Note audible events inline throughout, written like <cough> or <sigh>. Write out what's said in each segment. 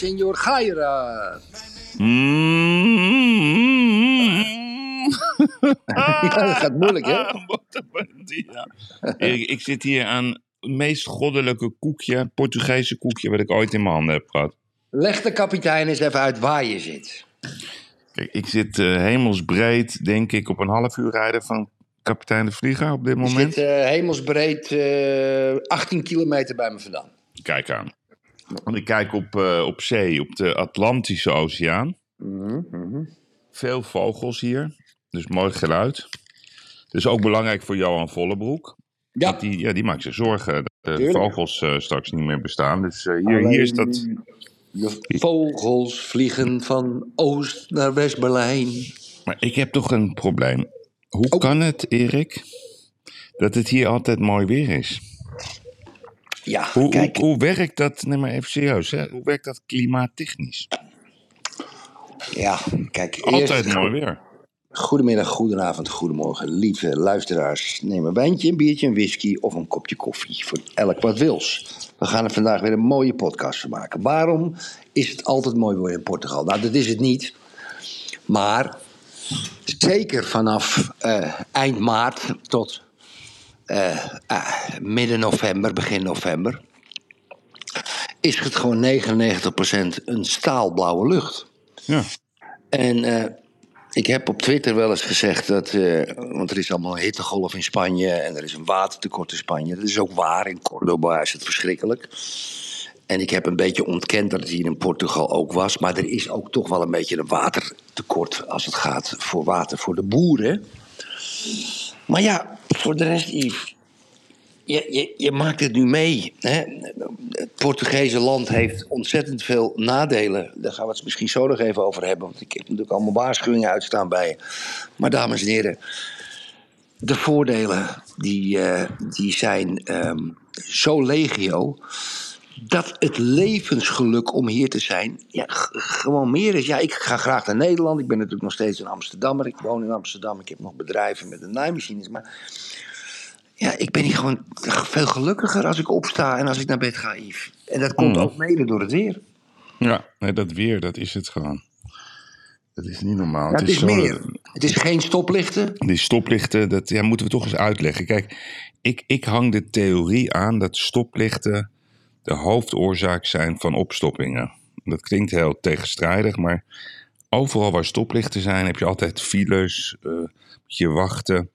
dia, senor Gairat. <laughs> Ja, dat gaat moeilijk, hè? <laughs> Ik zit hier aan het meest goddelijke koekje, Portugese koekje, wat ik ooit in mijn handen heb gehad. Leg de kapitein eens even uit waar je zit. Kijk, ik zit eh, hemelsbreed, denk ik, op een half uur rijden van kapitein de Vlieger op dit moment. zit eh, hemelsbreed eh 18 kilometer bij me vandaan. Kijk aan. Want ik kijk op, eh, op zee, op de Atlantische Oceaan. Mhm, mhm. Veel vogels hier, dus mooi geluid. Dus ook belangrijk voor Johan Vollebroek. Ja, die, ja, die maakt zich zorgen dat de vogels eh, straks niet meer bestaan. Dus eh, hier, Alleen hier is dat... De vogels vliegen van Oost naar West-Berlijn. Maar ik heb toch een probleem. Hoe Oh. kan het, Erik, dat het hier altijd mooi weer is? Ja, Hoe, kijk. hoe, hoe werkt dat, nee maar even serieus, hè? hoe werkt dat klimaattechnisch? Ja, kijk. Altijd mooi weer. Goedemiddag, goedenavond, goedemorgen, lieve luisteraars. Neem een wijntje, een biertje, een whisky of een kopje koffie. Voor elk wat wils. We gaan er vandaag weer een mooie podcast van maken. Waarom is het altijd mooi weer in Portugal? Nou, dat is het niet. Maar zeker vanaf eh, eind maart tot eh, midden november, begin november... is het gewoon 99% een staalblauwe lucht. Ja. En eh, ik heb op Twitter wel eens gezegd dat. eh, want er is allemaal een hittegolf in Spanje. en er is een watertekort in Spanje. Dat is ook waar. In Cordoba is het verschrikkelijk. En ik heb een beetje ontkend dat het hier in Portugal ook was. Maar er is ook toch wel een beetje een watertekort. als het gaat voor water voor de boeren. Maar ja, voor de rest, Yves. Je, je, maakt het nu mee. Hè? Het Portugese land heeft ontzettend veel nadelen. Daar gaan we het misschien zo nog even over hebben. Want ik heb natuurlijk allemaal waarschuwingen uitstaan bij je. Maar dames en heren, de voordelen die, eh, die zijn ehm, zo legio. Dat het levensgeluk om hier te zijn ja, gewoon meer is. Ja, ik ga graag naar Nederland. Ik ben natuurlijk nog steeds een Amsterdammer. Ik woon in Amsterdam. Ik heb nog bedrijven met de naaimachines. Maar ja, ik ben hier gewoon veel gelukkiger als ik opsta en als ik naar bed ga, Yves. En dat komt Mhm. ook mede door het weer. Ja, nee, dat weer, dat is het gewoon. Dat is niet normaal. Ja, het is meer. Het is geen stoplichten. Die stoplichten, dat ja, moeten we toch eens uitleggen. Kijk, ik, ik hang de theorie aan dat stoplichten de hoofdoorzaak zijn van opstoppingen. Dat klinkt heel tegenstrijdig, maar overal waar stoplichten zijn, heb je altijd files, eh, moet je wachten.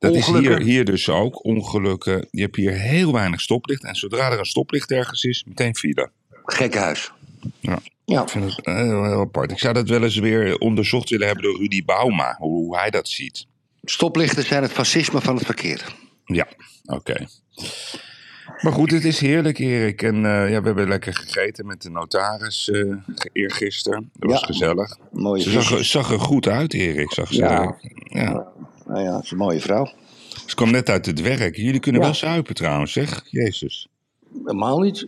Dat is hier, hier dus ook, ongelukken. Je hebt hier heel weinig stoplicht en zodra er een stoplicht ergens is, meteen file. Gekkenhuis. Ja. Ja. Ik vind het heel, heel apart. Ik zou dat wel eens weer onderzocht willen hebben door Rudy Bauma, hoe, hoe hij dat ziet. Stoplichten zijn het fascisme van het verkeer. Ja, oké. Maar goed, het is heerlijk, Erik. En eh, ja, we hebben lekker gegeten met de notaris eh ge- eergisteren. Dat was Ja. gezellig. Mooie Ze zag, er- zag er goed uit, Erik. Zag ze Ja. er. ja. Nou ja, het is een mooie vrouw. Ze kwam net uit het werk. Jullie kunnen Ja. wel zuipen trouwens, zeg. Jezus. Helemaal niet.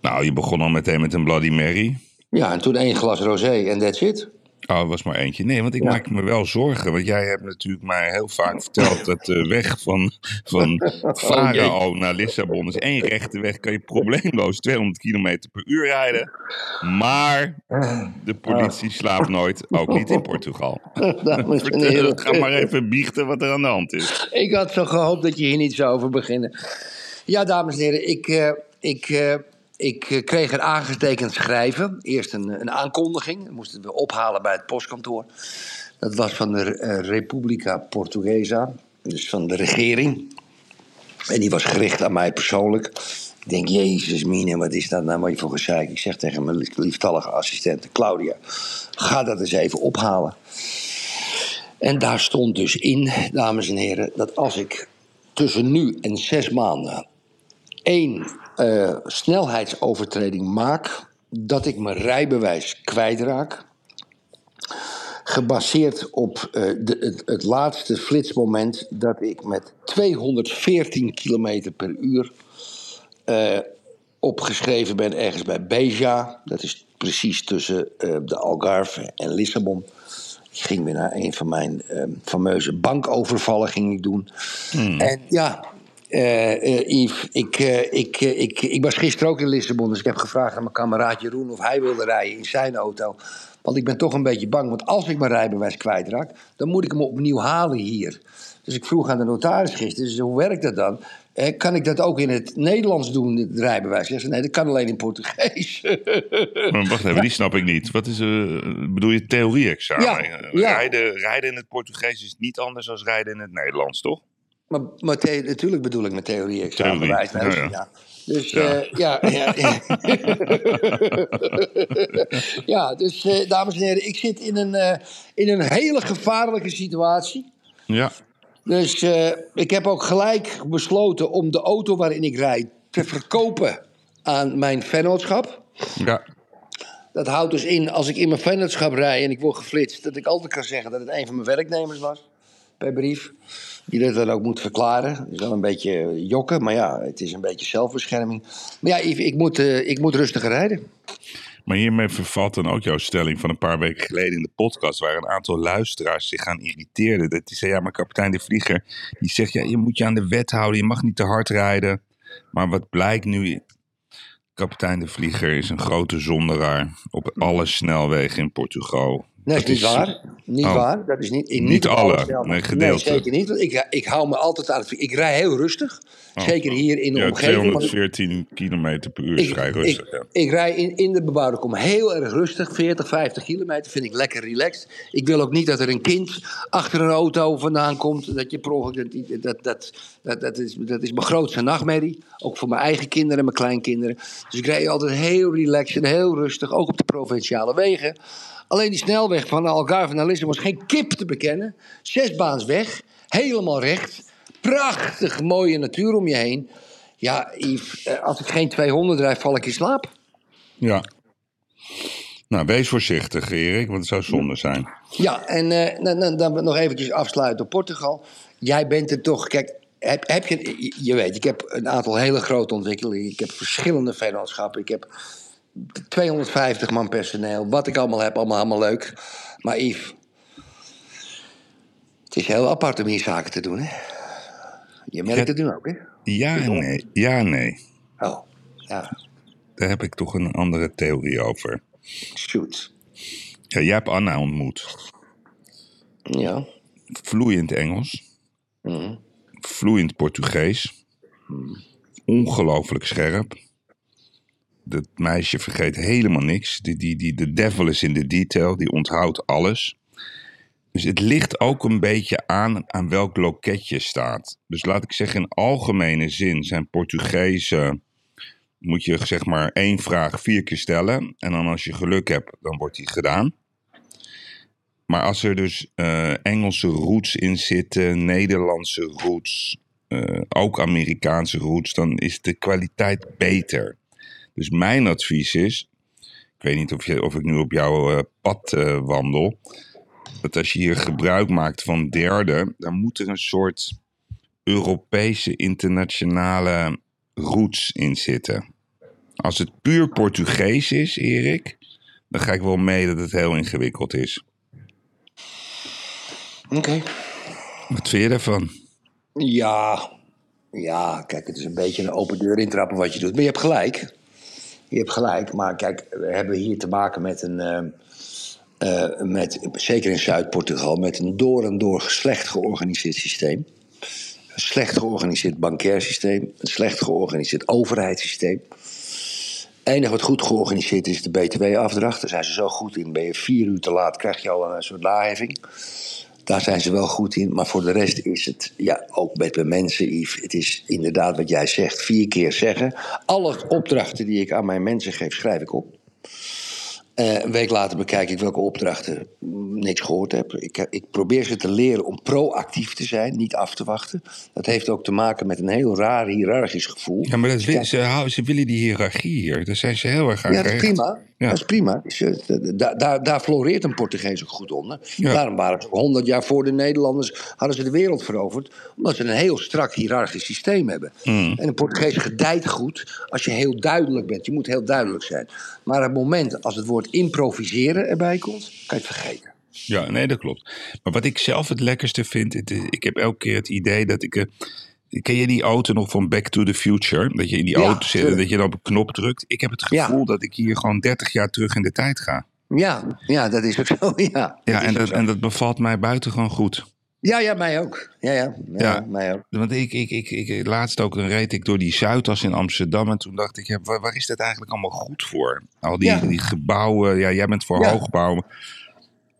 Nou, je begon al meteen met een Bloody Mary. Ja, en toen één glas rosé en that's it. Oh, het was maar eentje. Nee, want ik Ja. maak me wel zorgen. Want jij hebt natuurlijk mij heel vaak verteld dat de weg van, van <laughs> Oh, Farao naar Lissabon is één rechte weg. Kan je probleemloos 200 km per uur rijden. Maar de politie slaapt nooit, ook niet in Portugal. <laughs> Vertel, heren. ga maar even biechten wat er aan de hand is. Ik had zo gehoopt dat je hier niet zou over beginnen. Ja, dames en heren, ik, eh, ik, eh, ik eh, kreeg een aangetekend schrijven. Eerst een, een aankondiging, dat moesten we ophalen bij het postkantoor. Dat was van de eh, República Portuguesa, dus van de regering. En die was gericht aan mij persoonlijk. Ik denk, jezus mine, wat is dat nou wat voor gezeik? Ik zeg tegen mijn lief- lieftallige assistente Claudia, ga dat eens even ophalen. En daar stond dus in, dames en heren, dat als ik tussen nu en zes maanden één eh, snelheidsovertreding maak, dat ik mijn rijbewijs kwijtraak. Gebaseerd op eh, de, het, het laatste flitsmoment dat ik met 214 km per uur eh, opgeschreven ben ergens bij Beja. Dat is precies tussen de Algarve en Lissabon. Ik ging weer naar een van mijn eh, fameuze bankovervallen ging ik doen. En ja, Yves, ik, eh, ik, eh, ik, ik was gisteren ook in Lissabon, dus ik heb gevraagd aan mijn kameraad Jeroen of hij wilde rijden in zijn auto. Want ik ben toch een beetje bang, want als ik mijn rijbewijs kwijtraak, dan moet ik hem opnieuw halen hier. Dus ik vroeg aan de notaris gisteren, dus hoe werkt dat dan? Eh, kan ik dat ook in het Nederlands doen, het rijbewijs? Hij zei, nee, dat kan alleen in Portugees. <laughs> Maar wacht even, die snap ik niet. Wat is, eh, bedoel je theorie-examen? Ja, Eh, ja. Rijden, rijden in het Portugees is niet anders dan rijden in het Nederlands, toch? Maar, maar the- natuurlijk bedoel ik met theorie bewijs. ja. Dus Ja. eh, ja, ja, ja. <laughs> ja, dus eh, dames en heren, ik zit in een, eh, in een hele gevaarlijke situatie. Ja. Dus eh, ik heb ook gelijk besloten om de auto waarin ik rijd te verkopen aan mijn vennootschap. Ja. Dat houdt dus in, als ik in mijn vennootschap rij en ik word geflitst, dat ik altijd kan zeggen dat het een van mijn werknemers was. Per brief. Die dat dan ook moet verklaren. Dat is wel een beetje jokken, maar ja, het is een beetje zelfbescherming. Maar ja, Yves, ik moet, eh, ik moet rustiger rijden. Maar hiermee vervalt dan ook jouw stelling van een paar weken geleden in de podcast, waar een aantal luisteraars zich aan irriteerden. Dat die zei, ja, maar kapitein de Vlieger, die zegt, ja, je moet je aan de wet houden, je mag niet te hard rijden. Maar wat blijkt nu, kapitein de Vlieger is een grote zonderaar op alle snelwegen in Portugal. Nee, Dat is niet waar. Niet Oh. waar. Dat is niet, in, Niet alle, nee, gedeelte. zeker niet. Want ik, ik hou me altijd aan het... Ik rij heel rustig. Oh. Zeker hier in de Ja, omgeving. want ik- 214 kilometer per uur is Ik, vrij rustig. ik, ja. ik rij in, in de bebouwde kom heel erg rustig, 40, 50 kilometer. Vind ik lekker relaxed. Ik wil ook niet dat er een kind achter een auto vandaan komt. Dat je per. Dat, dat, dat, dat, dat, is, dat is mijn grootste nachtmerrie. Ook voor mijn eigen kinderen en mijn kleinkinderen. Dus ik rij altijd heel relaxed en heel rustig. Ook op de provinciale wegen. Alleen die snelweg van Algarve naar Lissabon is geen kip te bekennen. Zesbaans weg, helemaal recht. Prachtig mooie natuur om je heen. Ja, Yves, eh, als ik geen 200 rijd, val ik in slaap. ja. Nou, wees voorzichtig, Erik, want het zou zonde zijn. Ja, en eh, dan, dan, dan nog eventjes afsluiten op Portugal. Jij bent er toch, kijk, heb, heb je, je- je weet, ik heb een aantal hele grote ontwikkelingen. Ik heb verschillende vennootschappen. Ik heb 250 man personeel. Wat ik allemaal heb, allemaal, allemaal leuk. Maar Yves, het is heel apart om hier zaken te doen, hè? Je merkt het nu ook, hè? Ja en nee. Ja nee. Oh, ja, Daar heb ik toch een andere theorie over. shoot. Ja, jij hebt Anna ontmoet. Ja. Vloeiend Engels. Mhm. Vloeiend Portugees. Ongelooflijk scherp. Dat meisje vergeet helemaal niks. Die, die, de devil is in de detail. Die onthoudt alles. Dus het ligt ook een beetje aan aan welk loket je staat. Dus laat ik zeggen, in algemene zin zijn Portugezen... moet je zeg maar één vraag vier keer stellen. En dan als je geluk hebt, dan wordt die gedaan. Maar als er dus eh, Engelse roots in zitten, Nederlandse roots, eh, ook Amerikaanse roots, dan is de kwaliteit beter. Dus mijn advies is, ik weet niet of, je, of ik nu op jouw eh, pad eh, wandel, dat als je hier gebruik maakt van derde, dan moet er een soort Europese internationale roots in zitten. Als het puur Portugees is, Erik, dan ga ik wel mee dat het heel ingewikkeld is. Oké. Wat vind je daarvan? Ja, ja, kijk, het is een beetje een open deur intrappen wat je doet. Maar je hebt gelijk. Je hebt gelijk, maar kijk, we hebben hier te maken met een. eh, eh, met, zeker in Zuid-Portugal, met een door en door slecht georganiseerd systeem. Een slecht georganiseerd bankair systeem. Een slecht georganiseerd overheidssysteem. Enige wat goed georganiseerd is, is de BTW-afdracht. Daar zijn ze zo goed in. Ben je vier uur te laat, krijg je al een soort naheffing. Daar zijn ze wel goed in. Maar voor de rest is het, ja, ook met de mensen, Yves. Het is inderdaad wat jij zegt, vier keer zeggen. Alle opdrachten die ik aan mijn mensen geef, schrijf ik op. Eh, een week later bekijk ik welke opdrachten niks gehoord heb. Ik, ik probeer ze te leren om proactief te zijn, niet af te wachten. Dat heeft ook te maken met een heel raar hiërarchisch gevoel. Ja, maar dat wil- ze, ze willen die hiërarchie hier. Daar zijn ze heel erg aan Ja, dat is prima. Ja. Dat is prima. Eh, da- daar, daar floreert een Portugees ook goed onder. Ja. Daarom waren ze 100 jaar voor de Nederlanders hadden ze de wereld veroverd. Omdat ze een heel strak hiërarchisch systeem hebben. Mm. En een Portugees gedijt goed als je heel duidelijk bent. Je moet heel duidelijk zijn. Maar op het moment als het woord improviseren erbij komt, kan je het vergeten. Ja, nee, dat klopt. Maar wat ik zelf het lekkerste vind, het is- ik heb elke keer het idee dat ik. eh, Ken je die auto nog van Back to the Future? Dat je in die Ja, auto zit en dat je dan op een knop drukt. Ik heb het Ja. gevoel dat ik hier gewoon 30 jaar terug in de tijd ga. Ja, ja dat is ook zo. <laughs> Ja, Ja, en dat, zo. en dat bevalt mij buitengewoon goed. Ja, ja, mij ook. Ja, ja, ja, Ja. mij ook. Want ik, ik, ik, ik, laatst ook, reed ik door die Zuidas in Amsterdam. En toen dacht ik, ja, waar, waar is dat eigenlijk allemaal goed voor? Al die, Ja. die gebouwen, ja, jij bent voor Ja. hoogbouwen.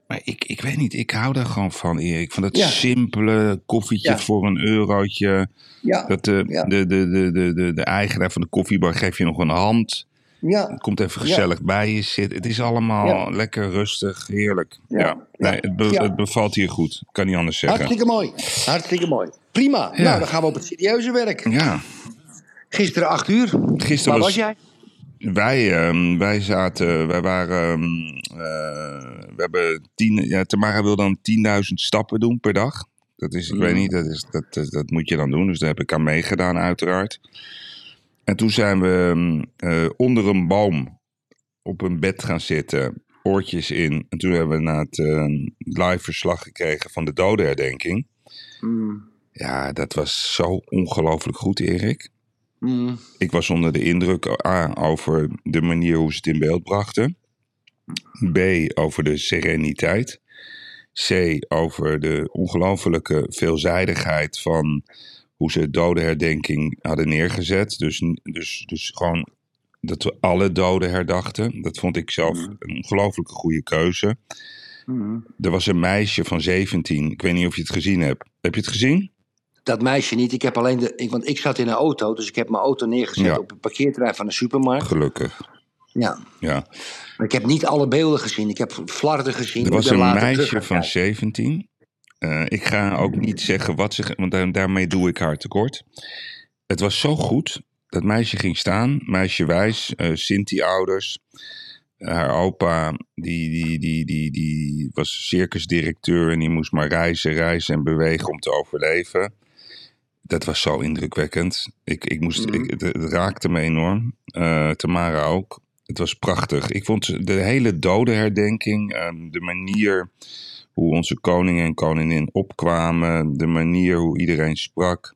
Maar ik, ik weet niet, ik hou daar gewoon van, Erik. Van dat simpele koffietje voor een eurotje. Ja, Dat de, Ja. de, de, de, de, de, de eigenaar van de koffiebar geeft je nog een hand. Ja, Komt even Ja. gezellig bij je zitten. Het is allemaal Ja. lekker rustig, heerlijk. Ja. Nee, het, be- het bevalt hier goed. Kan niet anders zeggen. hartstikke mooi. Hartstikke mooi. Prima. Nou, dan gaan we op het serieuze werk. Ja, Gisteren acht uur. gisteren Waar was, was jij? Wij, ehm, wij zaten, wij waren, ehm, eh, we hebben tien, ja, Tamara wil dan 10.000 stappen doen per dag. Dat is, ik Mm. weet niet, dat, is, dat, dat, dat moet je dan doen. Dus daar heb ik aan meegedaan uiteraard. En toen zijn we ehm, eh, onder een boom op een bed gaan zitten, oortjes in. En toen hebben we na het ehm, live verslag gekregen van de dodenherdenking. Mm, Ja, dat was zo ongelooflijk goed, Erik. mm, Ik was onder de indruk A, over de manier hoe ze het in beeld brachten. B, over de sereniteit. C, over de ongelofelijke veelzijdigheid van hoe ze dodenherdenking hadden neergezet. Dus, dus, dus gewoon dat we alle doden herdachten. Dat vond ik zelf een ongelofelijke goede keuze. mm. Er was een meisje van 17. Ik weet niet of je het gezien hebt. Heb je het gezien? Dat meisje niet. Ik heb alleen de. Ik, want ik zat in een auto, dus ik heb mijn auto neergezet Ja. op het parkeerterrein van de supermarkt. Gelukkig. Ja. Ja. Maar ik heb niet alle beelden gezien. Ik heb flarden gezien. Er was een meisje van kijken. 17. Eh, ik ga ook niet zeggen wat ze. Want daar- daarmee doe ik haar tekort. Het was zo goed. Dat meisje ging staan, meisje wijs, eh Sinti-ouders. Haar opa, die, die, die, die, die was circusdirecteur en die moest maar reizen, reizen en bewegen om te overleven. Dat was zo indrukwekkend. Ik, ik moest, Mhm. ik, het, het raakte me enorm. Eh, Tamara ook. Het was prachtig. Ik vond de hele dodenherdenking, ehm, de manier hoe onze koning en koningin opkwamen, de manier hoe iedereen sprak,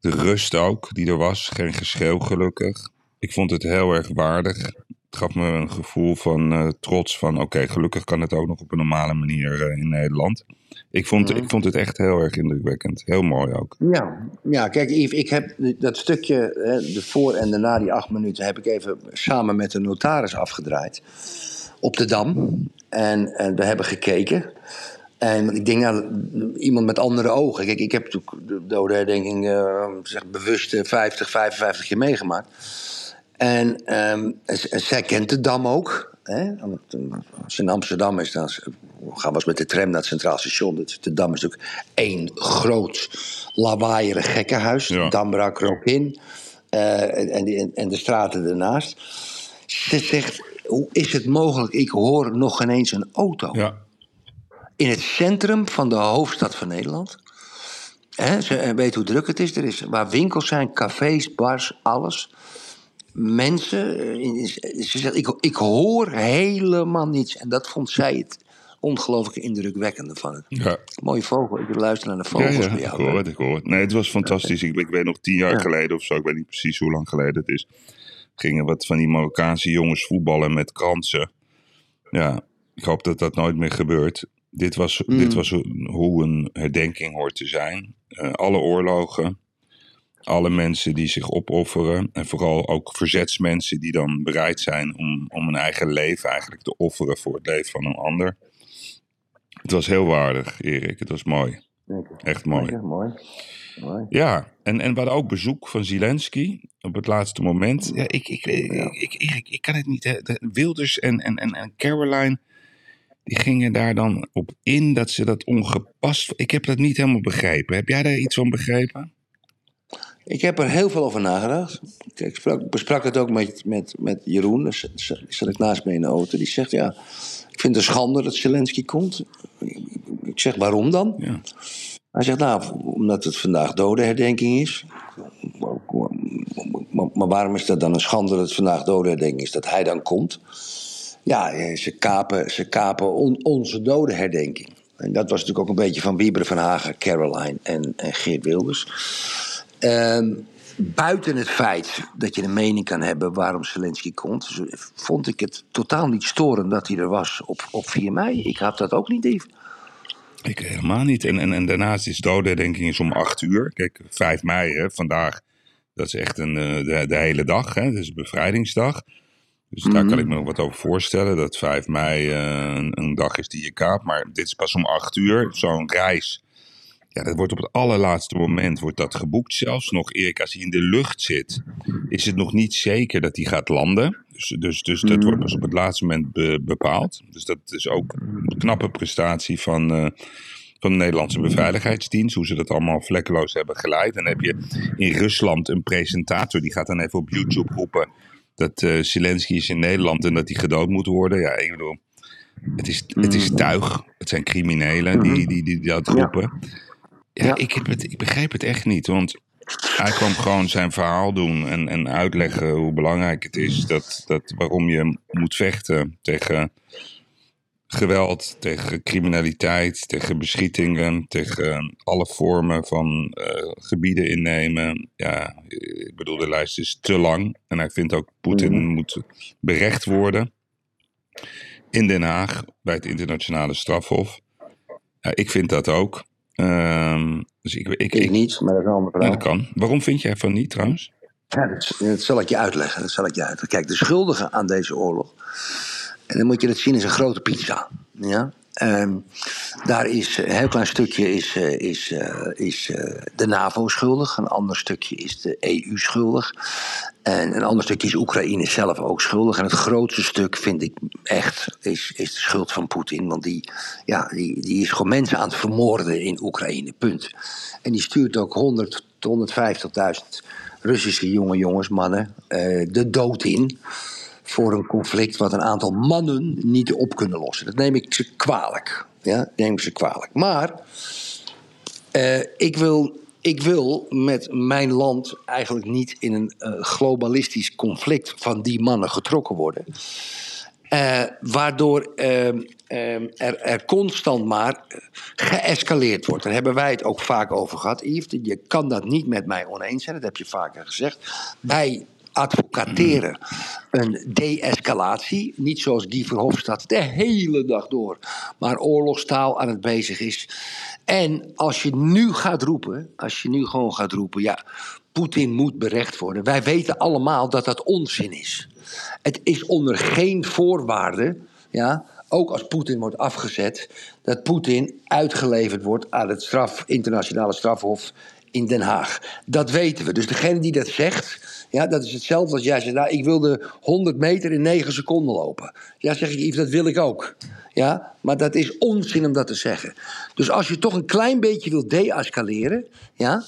de rust ook die er was, geen geschreeuw gelukkig. Ik vond het heel erg waardig. Het gaf me een gevoel van eh, trots van oké, gelukkig kan het ook nog op een normale manier eh, in Nederland. Ik vond, ik vond het echt heel erg indrukwekkend. Heel mooi ook. Ja, ja, kijk Yves, ik heb dat stukje, hè, de voor en de na die acht minuten, heb ik even samen met de notaris afgedraaid. Op de Dam. En, en we hebben gekeken. En ik denk, nou, iemand met andere ogen. Kijk, ik heb natuurlijk de dodenherdenking eh, zeg, bewust eh, 50, 55 keer meegemaakt. En ehm, zij kent de Dam ook. Hè? Eh, Als je in Amsterdam is, dan gaan we eens met de tram naar het Centraal Station. De Dam is natuurlijk één groot lawaaierig gekkenhuis. Ja. De Dam brak er ook in. Eh, en, die- en de straten ernaast. Ze zegt, hoe is het mogelijk? Ik hoor nog ineens een auto Ja, in het centrum van de hoofdstad van Nederland. Hè, ze eh, weet hoe druk het is. Er is. Waar winkels zijn, cafés, bars, alles. Mensen. eh, Ze zegt, ik, ik hoor helemaal niets. En dat vond zij het ongelooflijk indrukwekkende van het. ja. Mooie vogel. Ik wil luisteren naar de vogels ja, bij ik jou. hoor hè. het, ik hoor het. Nee, het was fantastisch. Ik, ik weet nog tien jaar Ja. geleden of zo, ik weet niet precies hoe lang geleden het is. Gingen wat van die Marokkaanse jongens voetballen met kransen. Ja, ik hoop dat dat nooit meer gebeurt. Dit was, Mm. dit was hoe een herdenking hoort te zijn. Eh, alle oorlogen, alle mensen die zich opofferen. En vooral ook verzetsmensen die dan bereid zijn om, om hun eigen leven eigenlijk te offeren voor het leven van een ander. Het was heel waardig, Erik. Het was mooi. Echt mooi. Ja, mooi. Mooi. Ja, en, en we hadden ook bezoek van Zelensky op het laatste moment. Ja, ik, ik, ik, ik, ik, ik kan het niet. Hè. De Wilders en, en, en, Caroline, die gingen daar dan op in dat ze dat ongepast... Ik heb dat niet helemaal begrepen. Heb jij daar iets van begrepen? Ik heb er heel veel over nagedacht. Ik sprak, besprak het ook met, met, met Jeroen, daar zat ik naast me in de auto. Die zegt, ja, ik vind het een schande dat Zelensky komt. Ik zeg, waarom dan? Ja. Hij zegt, nou, omdat het vandaag dodenherdenking is. Maar, maar waarom is dat dan een schande dat het vandaag dodenherdenking is? Dat hij dan komt? Ja, ze kapen, ze kapen on- onze dodenherdenking. En dat was natuurlijk ook een beetje van Wieberen van Hagen, Caroline en, en Geert Wilders. Ehm, buiten het feit dat je een mening kan hebben waarom Zelensky komt, vond ik het totaal niet storend dat hij er was op, op 4 mei. Ik had dat ook niet even. Ik helemaal niet. En, en, en daarnaast is dodenherdenking is om acht uur. Kijk, 5 mei, hè, vandaag, dat is echt een, eh, de, de hele dag. Hè, dat is bevrijdingsdag. Dus daar kan ik me nog wat over voorstellen. Dat 5 mei eh, een, een dag is die je kaapt. Maar dit is pas om 8 uur. Zo'n reis. Ja, dat wordt op het allerlaatste moment wordt dat geboekt. Zelfs nog, Erik, als hij in de lucht zit, is het nog niet zeker dat hij gaat landen. Dus, dus, dus dat wordt pas op het laatste moment be- bepaald. Dus dat is ook een knappe prestatie van, eh, van de Nederlandse beveiligheidsdienst. Hoe ze dat allemaal vlekkeloos hebben geleid. En dan heb je in Rusland een presentator die gaat dan even op YouTube roepen dat eh Zelensky is in Nederland en dat hij gedood moet worden. Ja, ik bedoel, het is, het is tuig. Het zijn criminelen die, die, die, die dat roepen. Ja, Ja. Ik, het, ik begreep het echt niet. Want hij kwam gewoon zijn verhaal doen en, en uitleggen hoe belangrijk het is dat, dat waarom je moet vechten tegen geweld, tegen criminaliteit, tegen beschietingen, tegen alle vormen van eh, gebieden innemen. Ja, ik bedoel, de lijst is te lang. En hij vindt ook Poetin moet berecht worden in Den Haag bij het internationale strafhof. Ja, ik vind dat ook. Ehm, dus ik, ik, Ik, niet, maar dat is een ja, dat kan. Waarom vind jij van niet trouwens? Ja, dat, dat zal ik je uitleggen. Dat zal ik je uitleggen. Kijk, de schuldigen aan deze oorlog. En dan moet je het zien als een grote pizza. Ja? Ehm, daar is een heel klein stukje is, eh, is, eh, is eh, de NAVO schuldig. Een ander stukje is de EU schuldig. En een ander stukje is Oekraïne zelf ook schuldig. En het grootste stuk vind ik echt is, is de schuld van Poetin. Want die, ja, die, die is gewoon mensen aan het vermoorden in Oekraïne. Punt. En die stuurt ook 100 tot 150.000 Russische jonge jongens, mannen, eh, de dood in. Voor een conflict wat een aantal mannen niet op kunnen lossen. Dat neem ik ze kwalijk. Ja, neem ik ze kwalijk. Maar eh, ik, wil, ik wil met mijn land eigenlijk niet in een eh, globalistisch conflict van die mannen getrokken worden. Eh, waardoor ehm, ehm, er, er constant maar geëscaleerd wordt. Daar hebben wij het ook vaak over gehad. Yves, je kan dat niet met mij oneens zijn, dat heb je vaker gezegd. Wij advocateren een de-escalatie. Niet zoals Guy Verhofstadt de hele dag door, maar oorlogstaal aan het bezig is. En als je nu gaat roepen, als je nu gewoon gaat roepen, ja, Poetin moet berecht worden. Wij weten allemaal dat dat onzin is. Het is onder geen voorwaarde, ja, ook als Poetin wordt afgezet, dat Poetin uitgeleverd wordt aan het straf, internationale strafhof in Den Haag. Dat weten we. Dus degene die dat zegt, ja, dat is hetzelfde als jij zegt, nou, ik wilde 100 meter in 9 seconden lopen. Ja, zeg ik, Yves, dat wil ik ook. Ja, maar dat is onzin om dat te zeggen. Dus als je toch een klein beetje wil de-escaleren, ja,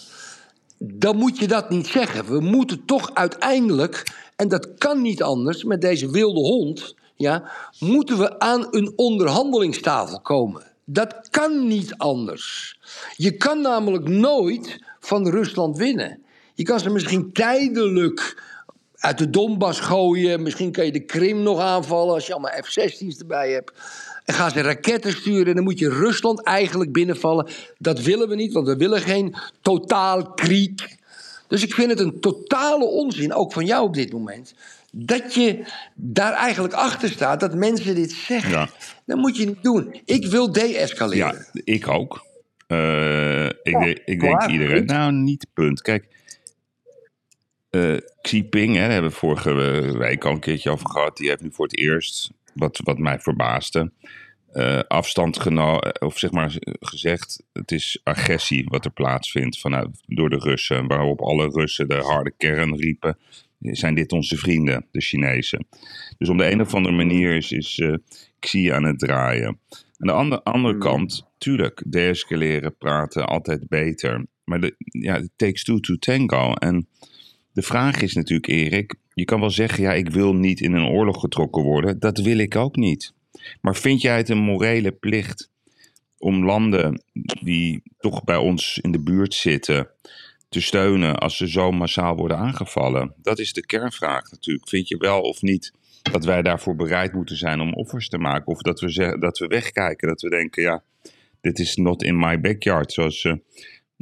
dan moet je dat niet zeggen. We moeten toch uiteindelijk, en dat kan niet anders met deze wilde hond, ja, moeten we aan een onderhandelingstafel komen. Dat kan niet anders. Je kan namelijk nooit van Rusland winnen. Je kan ze misschien tijdelijk uit de Donbass gooien. Misschien kan je de Krim nog aanvallen als je allemaal F-16's erbij hebt. En gaan ze raketten sturen en dan moet je Rusland eigenlijk binnenvallen. Dat willen we niet, want we willen geen totaal kriek. Dus ik vind het een totale onzin, ook van jou op dit moment. Dat je daar eigenlijk achter staat dat mensen dit zeggen. Ja. Dat moet je niet doen. Ik wil de-escaleren. Ja, ik ook. Eh, ik, Ja, denk- ik denk iedereen. Nou, niet punt. Kijk, eh Xi Jinping, hè, daar hebben we vorige week al een keertje over gehad. Die heeft nu voor het eerst, wat, wat mij verbaasde, eh, afstand genomen, of zeg maar gezegd, het is agressie wat er plaatsvindt vanuit, door de Russen. Waarop alle Russen de harde kern riepen, zijn dit onze vrienden, de Chinezen. Dus om de een of andere manier is, is uh, Xi aan het draaien. Aan de andere, andere Hmm. kant, tuurlijk, deescaleren, praten, altijd beter. Maar de, ja, it takes two to tango. En de vraag is natuurlijk, Erik, je kan wel zeggen, ja, ik wil niet in een oorlog getrokken worden. Dat wil ik ook niet. Maar vind jij het een morele plicht om landen die toch bij ons in de buurt zitten te steunen als ze zo massaal worden aangevallen? Dat is de kernvraag natuurlijk. Vind je wel of niet dat wij daarvoor bereid moeten zijn om offers te maken? Of dat we, zeggen, dat we wegkijken, dat we denken, ja, dit is not in my backyard, zoals uh,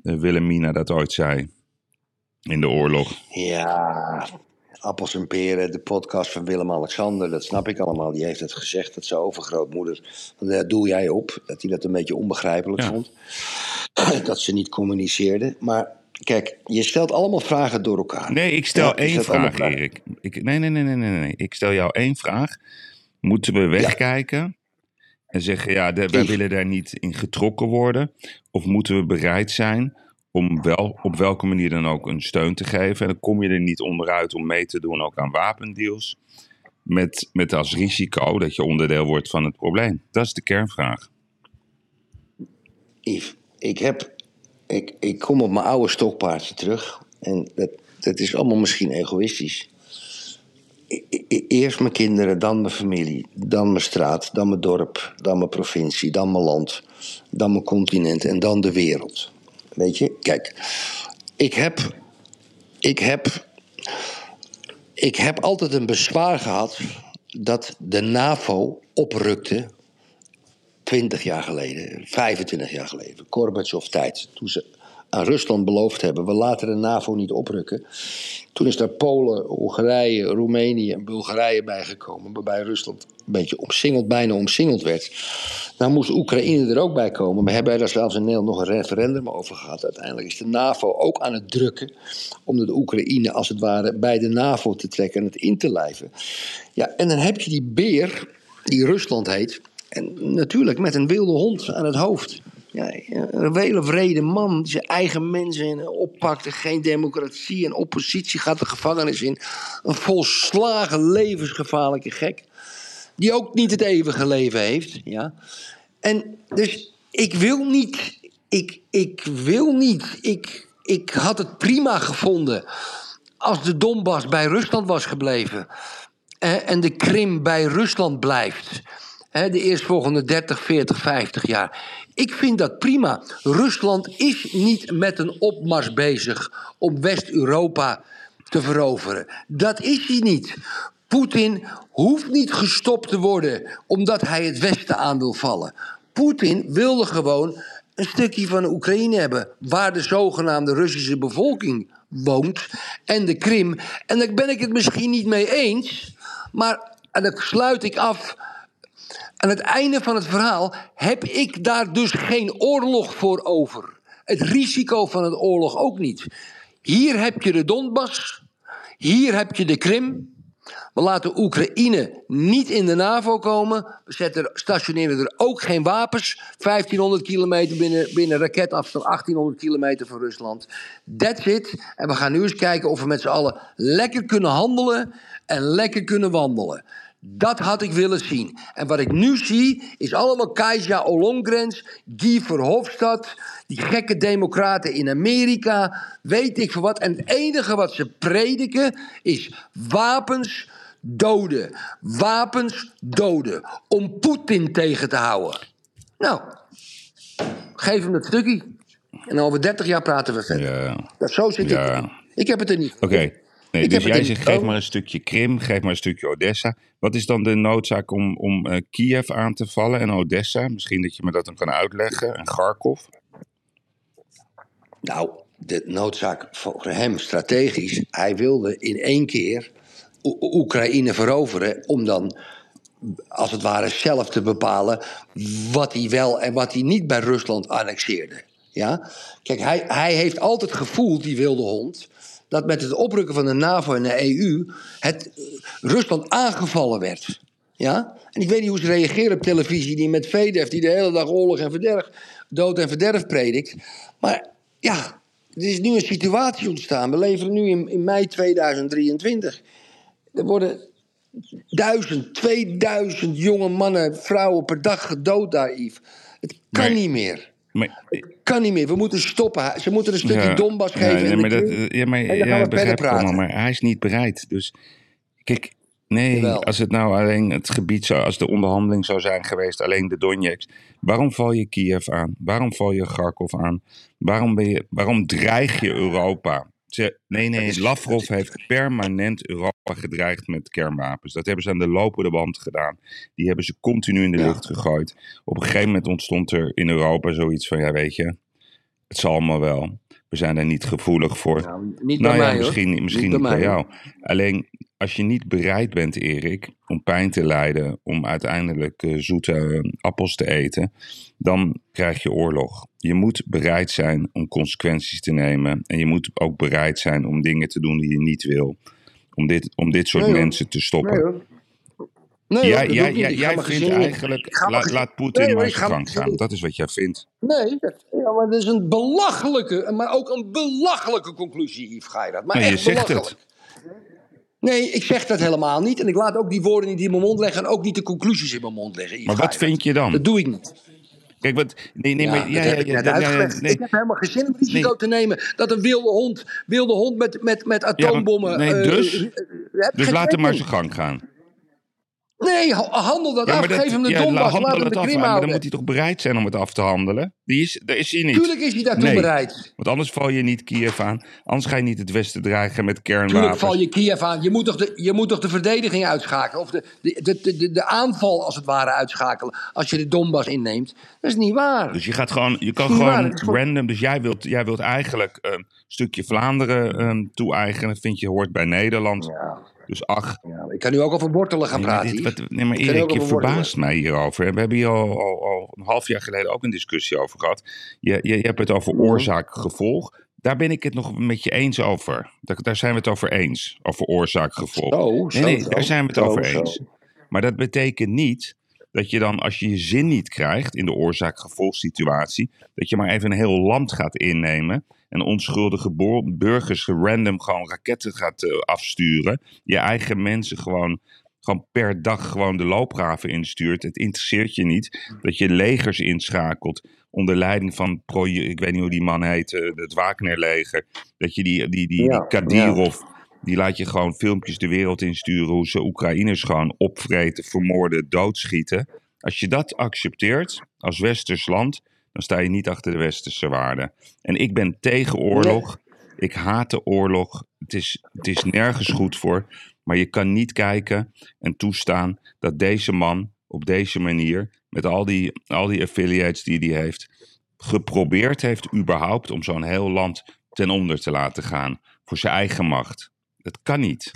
Wilhelmina dat ooit zei in de oorlog. Ja, Appels en Peren, de podcast van Willem-Alexander, dat snap ik allemaal. Die heeft het gezegd, dat zijn overgrootmoeder. Daar doe jij op, dat hij dat een beetje onbegrijpelijk Ja. vond. <clears throat> Dat ze niet communiceerden. Maar kijk, je stelt allemaal vragen door elkaar. Nee, ik stel Ja, één vraag, Erik. Ik, nee, nee, nee, nee, nee, nee. Ik stel jou één vraag. Moeten we wegkijken en zeggen, ja, de- wij willen daar niet in getrokken worden? Of moeten we bereid zijn om wel, op welke manier dan ook, een steun te geven? En dan kom je er niet onderuit om mee te doen ook aan wapendeals. Met, met als risico dat je onderdeel wordt van het probleem. Dat is de kernvraag. Yves, ik, heb, ik, ik kom op mijn oude stokpaardje terug. En dat, dat is allemaal misschien egoïstisch. E- e- Eerst mijn kinderen, dan mijn familie, dan mijn straat, dan mijn dorp, dan mijn provincie, dan mijn land, dan mijn continent en dan de wereld. Weet je, kijk, ik heb, ik heb, ik heb altijd een bezwaar gehad dat de NAVO oprukte 20 jaar geleden, 25 jaar geleden, Gorbachev tijd, toen ze aan Rusland beloofd hebben, we laten de NAVO niet oprukken. Toen is daar Polen, Hongarije, Roemenië en Bulgarije bijgekomen, waarbij Rusland een beetje omsingeld, bijna omsingeld werd. Nou moest Oekraïne er ook bij komen. We hebben daar zelfs in Nederland nog een referendum over gehad. Uiteindelijk is de NAVO ook aan het drukken om de Oekraïne als het ware bij de NAVO te trekken en het in te lijven. Ja, en dan heb je die beer, die Rusland heet, en natuurlijk met een wilde hond aan het hoofd. Ja, een hele vrede man die zijn eigen mensen oppakt. en Geen democratie en oppositie gaat de gevangenis in. Een volslagen levensgevaarlijke gek. Die ook niet het eeuwige leven heeft. Ja. En dus ik wil niet. Ik, ik wil niet. Ik, ik had het prima gevonden. als de Donbass bij Rusland was gebleven. en de Krim bij Rusland blijft. Hè, de eerstvolgende 30, 40, 50 jaar. Ik vind dat prima. Rusland is niet met een opmars bezig om West-Europa te veroveren. Dat is hij niet. Poetin hoeft niet gestopt te worden omdat hij het Westen aan wil vallen. Poetin wilde gewoon een stukje van Oekraïne hebben, waar de zogenaamde Russische bevolking woont, en de Krim. En daar ben ik het misschien niet mee eens, maar en dan sluit ik af. Aan het einde van het verhaal heb ik daar dus geen oorlog voor over. Het risico van een oorlog ook niet. Hier heb je de Donbass, hier heb je de Krim. We laten Oekraïne niet in de NAVO komen. We zetten, stationeren er ook geen wapens. 1500 kilometer binnen, binnen raketafstand, 1800 kilometer van Rusland. That's it. En we gaan nu eens kijken of we met z'n allen lekker kunnen handelen en lekker kunnen wandelen. Dat had ik willen zien. En wat ik nu zie, is allemaal Kajsa Ollongrens, Guy Verhofstadt, die gekke democraten in Amerika, weet ik veel wat. En het enige wat ze prediken is wapens doden. Wapens doden. Om Poetin tegen te houden. Nou, geef hem dat stukje. En over 30 jaar praten we verder. Ja. Dat, zo zit Ja. ik. Ik heb het er niet. Oké. Nee, Ik dus jij zegt, geef maar een stukje Krim, geef maar een stukje Odessa. Wat is dan de noodzaak om, om eh, Kiev aan te vallen en Odessa? Misschien dat je me dat dan kan uitleggen. En Kharkov? Nou, de noodzaak voor hem strategisch. Hij wilde in één keer Oekraïne veroveren. om dan als het ware zelf te bepalen. wat hij wel en wat hij niet bij Rusland annexeerde. Ja? Kijk, hij, hij heeft altijd gevoeld, die wilde hond. dat met het oprukken van de NAVO en de EU. het eh, Rusland aangevallen werd. Ja? En ik weet niet hoe ze reageren op televisie, die met Vedev, die de hele dag oorlog en verderf, dood en verderf predikt. Maar ja, er is nu een situatie ontstaan. We leven nu in mei 2023. Er worden duizend, 2000 jonge mannen, vrouwen per dag gedood daar, Yves. Het kan niet meer. Maar, Het kan niet meer. We moeten stoppen. Ze moeten een stukje Ja, Donbass geven. nee, maar dat, Krim. ja, maar, dan gaan ja, we verder het allemaal, praten. maar hij is niet bereid. Dus kijk, nee, Jawel. als het nou alleen het gebied zou, als de onderhandeling zou zijn geweest, alleen de Donetsk. Waarom val je Kiev aan? Waarom val je Kharkov aan? Waarom, ben je, waarom dreig je Europa? Ze, nee, nee, Lavrov heeft permanent Europa gedreigd met kernwapens. Dat hebben ze aan de lopende band gedaan. Die hebben ze continu in de Ja. lucht gegooid. Op een gegeven moment ontstond er in Europa zoiets van, ja weet je, het zal allemaal wel. We zijn er niet gevoelig voor. Nou, niet Nou bij ja, mij, misschien, hoor. misschien Niet niet bij jou. Alleen als je niet bereid bent, Erik, om pijn te lijden, om uiteindelijk eh, zoete eh, appels te eten, dan krijg je oorlog. Je moet bereid zijn om consequenties te nemen. En je moet ook bereid zijn om dingen te doen die je niet wil. Om dit, om dit soort Nee, mensen te stoppen. Nee, jij jij, jij, vindt eigenlijk, laat, laat Poetin Nee, maar ik zijn ga gang gaan. Dat is wat jij vindt. Nee, ja, maar dat is een belachelijke, maar ook een belachelijke conclusie, Yves Geirat. Maar Nee, je echt zegt belachelijk. Nee, ik zeg dat helemaal niet. En ik laat ook die woorden niet in mijn mond leggen en ook niet de conclusies in mijn mond leggen. Maar wat vind je dan? Dat doe ik niet. Kijk, wat, nee, nee, Ja, maar dat ja, heb ja, ik ja, net ja, ja, uitgelegd. nee. Ik heb helemaal geen zin om risico te nemen dat een wilde hond, wilde hond met, met, met atoombommen... nee, eh, dus? eh, eh, Dus laat hem maar zijn gang gaan. Nee, ha- handel dat Ja, af. dat- Geef hem de ja, Donbass, laat hem de maar dan moet hij toch bereid zijn om het af te handelen? Die is, daar is hij niet. Tuurlijk is hij daartoe Nee. bereid. Want anders val je niet Kiev aan. Anders ga je niet het Westen dreigen met Tuurlijk kernwapens. val je Kiev aan. Je moet toch de, je moet toch de verdediging uitschakelen? Of de, de, de, de, de aanval als het ware uitschakelen. Als je de Donbass inneemt. Dat is niet waar. Dus je gaat gewoon, je kan waar, gewoon voor- random. Dus jij wilt, jij wilt eigenlijk een stukje Vlaanderen ehm, toe-eigenen. Dat vind je hoort bij Nederland. Ja, Dus ach. ja, ik kan nu ook over wortelen gaan Nee, praten. dit, Yves. wat, nee, maar Ik Erik, je wortelen. verbaast mij hierover. We hebben hier al, al, al een half jaar geleden ook een discussie over gehad. Je, je, je hebt het over oorzaak-gevolg. Daar ben ik het nog met je eens over. Daar, daar zijn we het over eens. Over oorzaak-gevolg. Zo, Nee, zo, nee, daar zijn we het over zo. eens. Maar dat betekent niet dat je dan, als je je zin niet krijgt in de oorzaak-gevolgsituatie, dat je maar even een heel land gaat innemen en onschuldige burgers random gewoon raketten gaat eh, afsturen. Je eigen mensen gewoon, gewoon per dag gewoon de loopgraven instuurt. Het interesseert je niet dat je legers inschakelt onder leiding van, pro, ik weet niet hoe die man heet, eh, het Wagner-leger. Dat je die, die, die, Ja, die Kadirov, die laat je gewoon filmpjes de wereld insturen hoe ze Oekraïners gewoon opvreten, vermoorden, doodschieten. Als je dat accepteert als westers land, dan sta je niet achter de westerse waarden. En ik ben tegen oorlog. Ik haat de oorlog. Het is, het is nergens goed voor. Maar je kan niet kijken en toestaan dat deze man op deze manier, met al die, al die affiliates die hij heeft, geprobeerd heeft überhaupt om zo'n heel land ten onder te laten gaan. Voor zijn eigen macht. Dat kan niet.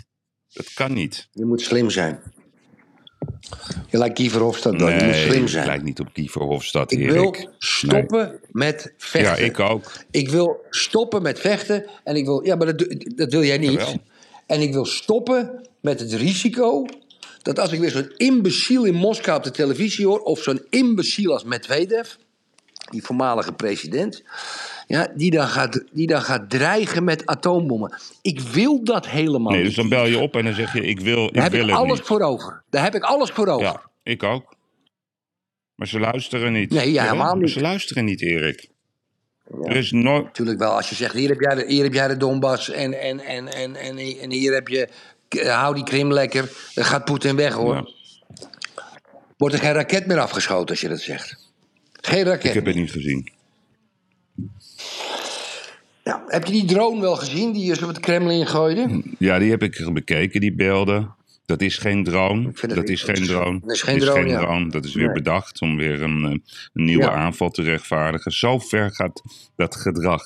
Dat kan niet. Je moet slim zijn. Je lijkt Guy Verhofstadt dan. je moet slim zijn. lijkt niet op Guy Verhofstadt, Ik Erik. wil stoppen met Ja, vechten. ik ook. Ik wil stoppen met vechten. En ik wil. Ja, maar dat, dat wil jij niet. Jawel. En ik wil stoppen met het risico. Dat als ik weer zo'n imbeciel in Moskou op de televisie hoor. Of zo'n imbeciel als Medvedev. Die voormalige president. Ja, die, dan gaat, die dan gaat dreigen met atoombommen. Ik wil dat helemaal Nee, niet. dus dan bel je op en dan zeg je: Ik wil, ik Daar heb ik alles niet. voor over. Daar heb ik alles voor over. Ja, ik ook. Maar ze luisteren niet. Nee, ja, helemaal niet. Ze luisteren niet, Erik. Er is nooit. Natuurlijk wel, als je zegt, hier heb jij de, hier heb jij de Donbass en, en, en, en, en, en hier heb je, eh, hou die Krim lekker, dan gaat Poetin weg hoor. Ja, Wordt er geen raket meer afgeschoten als je dat zegt. Geen raket. ik heb het niet gezien. Ja, heb je die drone wel gezien die ze op het Kremlin gooide? Ja, die heb ik bekeken, die beelden. Dat is geen drone. Dat is geen drone. Dat is geen drone, ja. Dat is weer Nee. bedacht om weer een, eh, een nieuwe Ja. aanval te rechtvaardigen. Zo ver gaat dat gedrag.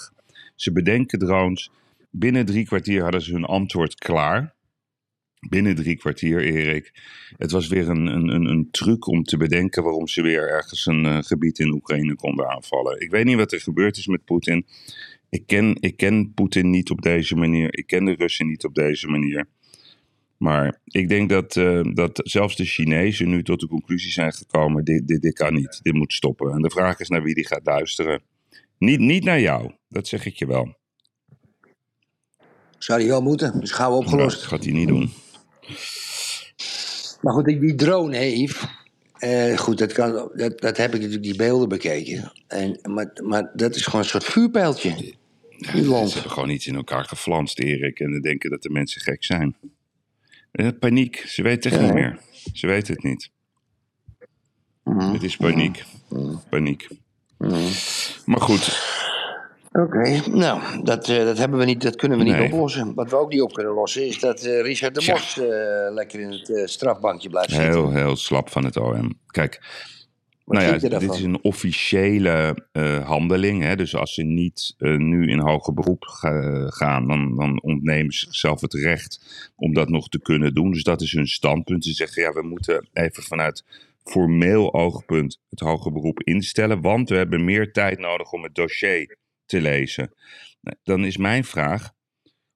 Ze bedenken drones. Binnen drie kwartier hadden ze hun antwoord klaar. Binnen drie kwartier, Erik. Het was weer een, een, een, een truc om te bedenken waarom ze weer ergens een eh, gebied in Oekraïne konden aanvallen. Ik weet niet wat er gebeurd is met Poetin. Ik ken, ik ken Poetin niet op deze manier. Ik ken de Russen niet op deze manier. Maar ik denk dat, eh, dat zelfs de Chinezen nu tot de conclusie zijn gekomen: dit, dit, dit kan niet, dit moet stoppen. En de vraag is naar wie die gaat luisteren. Niet, niet naar jou, dat zeg ik je wel. Zou die wel moeten, dus gauw opgelost. Dat gaat hij niet doen. Maar goed, die, die drone, hè, Eh, goed, dat, kan, dat, dat heb ik natuurlijk die beelden bekeken. En, maar, maar dat is gewoon een soort vuurpijltje. Die Ze hebben gewoon iets in elkaar geflanst, Erik. En dan denken dat de mensen gek zijn. Eh, paniek, ze weten het Ja, niet meer. Ze weten het niet. Mhm. Het is paniek. Paniek. Mhm. Maar goed, Oké, nou, dat, eh, dat, hebben we niet, dat kunnen we niet oplossen. Wat we ook niet op kunnen lossen is dat eh, Richard de. Mos eh, lekker in het eh, strafbankje blijft zitten. heel, heel slap van het OM. Kijk, Wat nou ja, dit is een officiële eh, handeling. Hè? Dus als ze niet nu in hoger beroep ga- gaan, dan, dan ontnemen ze zichzelf het recht om dat nog te kunnen doen. Dus dat is hun standpunt. Ze zeggen, ja, we moeten even vanuit formeel oogpunt het hoger beroep instellen, want we hebben meer tijd nodig om het dossier te lezen. Nou, Dan is mijn vraag,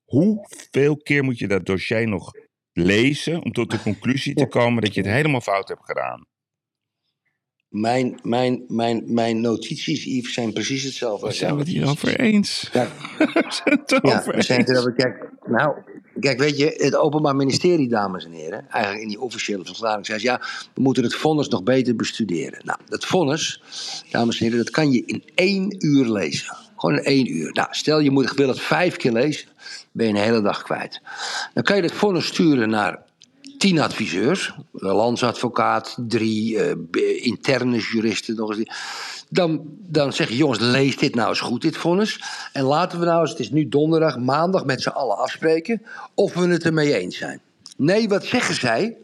hoeveel keer moet je dat dossier nog lezen om tot de conclusie te <laughs> komen dat je het helemaal fout hebt gedaan? Mijn, mijn, mijn, mijn notities, Yves, zijn precies hetzelfde. We als zijn het hier notities. over eens. Ja. <laughs> We zijn het Ja, erover we zijn het eens. erover. Kijk, nou, kijk, weet je, het Openbaar Ministerie, dames en heren, eigenlijk in die officiële verklaring zei ze, ja, we moeten het vonnis nog beter bestuderen. Nou, dat vonnis, dames en heren, dat kan je in één uur lezen. Gewoon in één uur. Nou, stel je moet, het vijf keer lezen, ben je een hele dag kwijt. Dan kan je dat vonnis sturen naar tien adviseurs, een landsadvocaat, drie eh, interne juristen nog eens. Dan, dan zeg je, jongens, lees dit nou eens goed, dit vonnis. En laten we nou eens, het is nu donderdag, maandag, met z'n allen afspreken of we het ermee eens zijn. Nee, wat zeggen zij?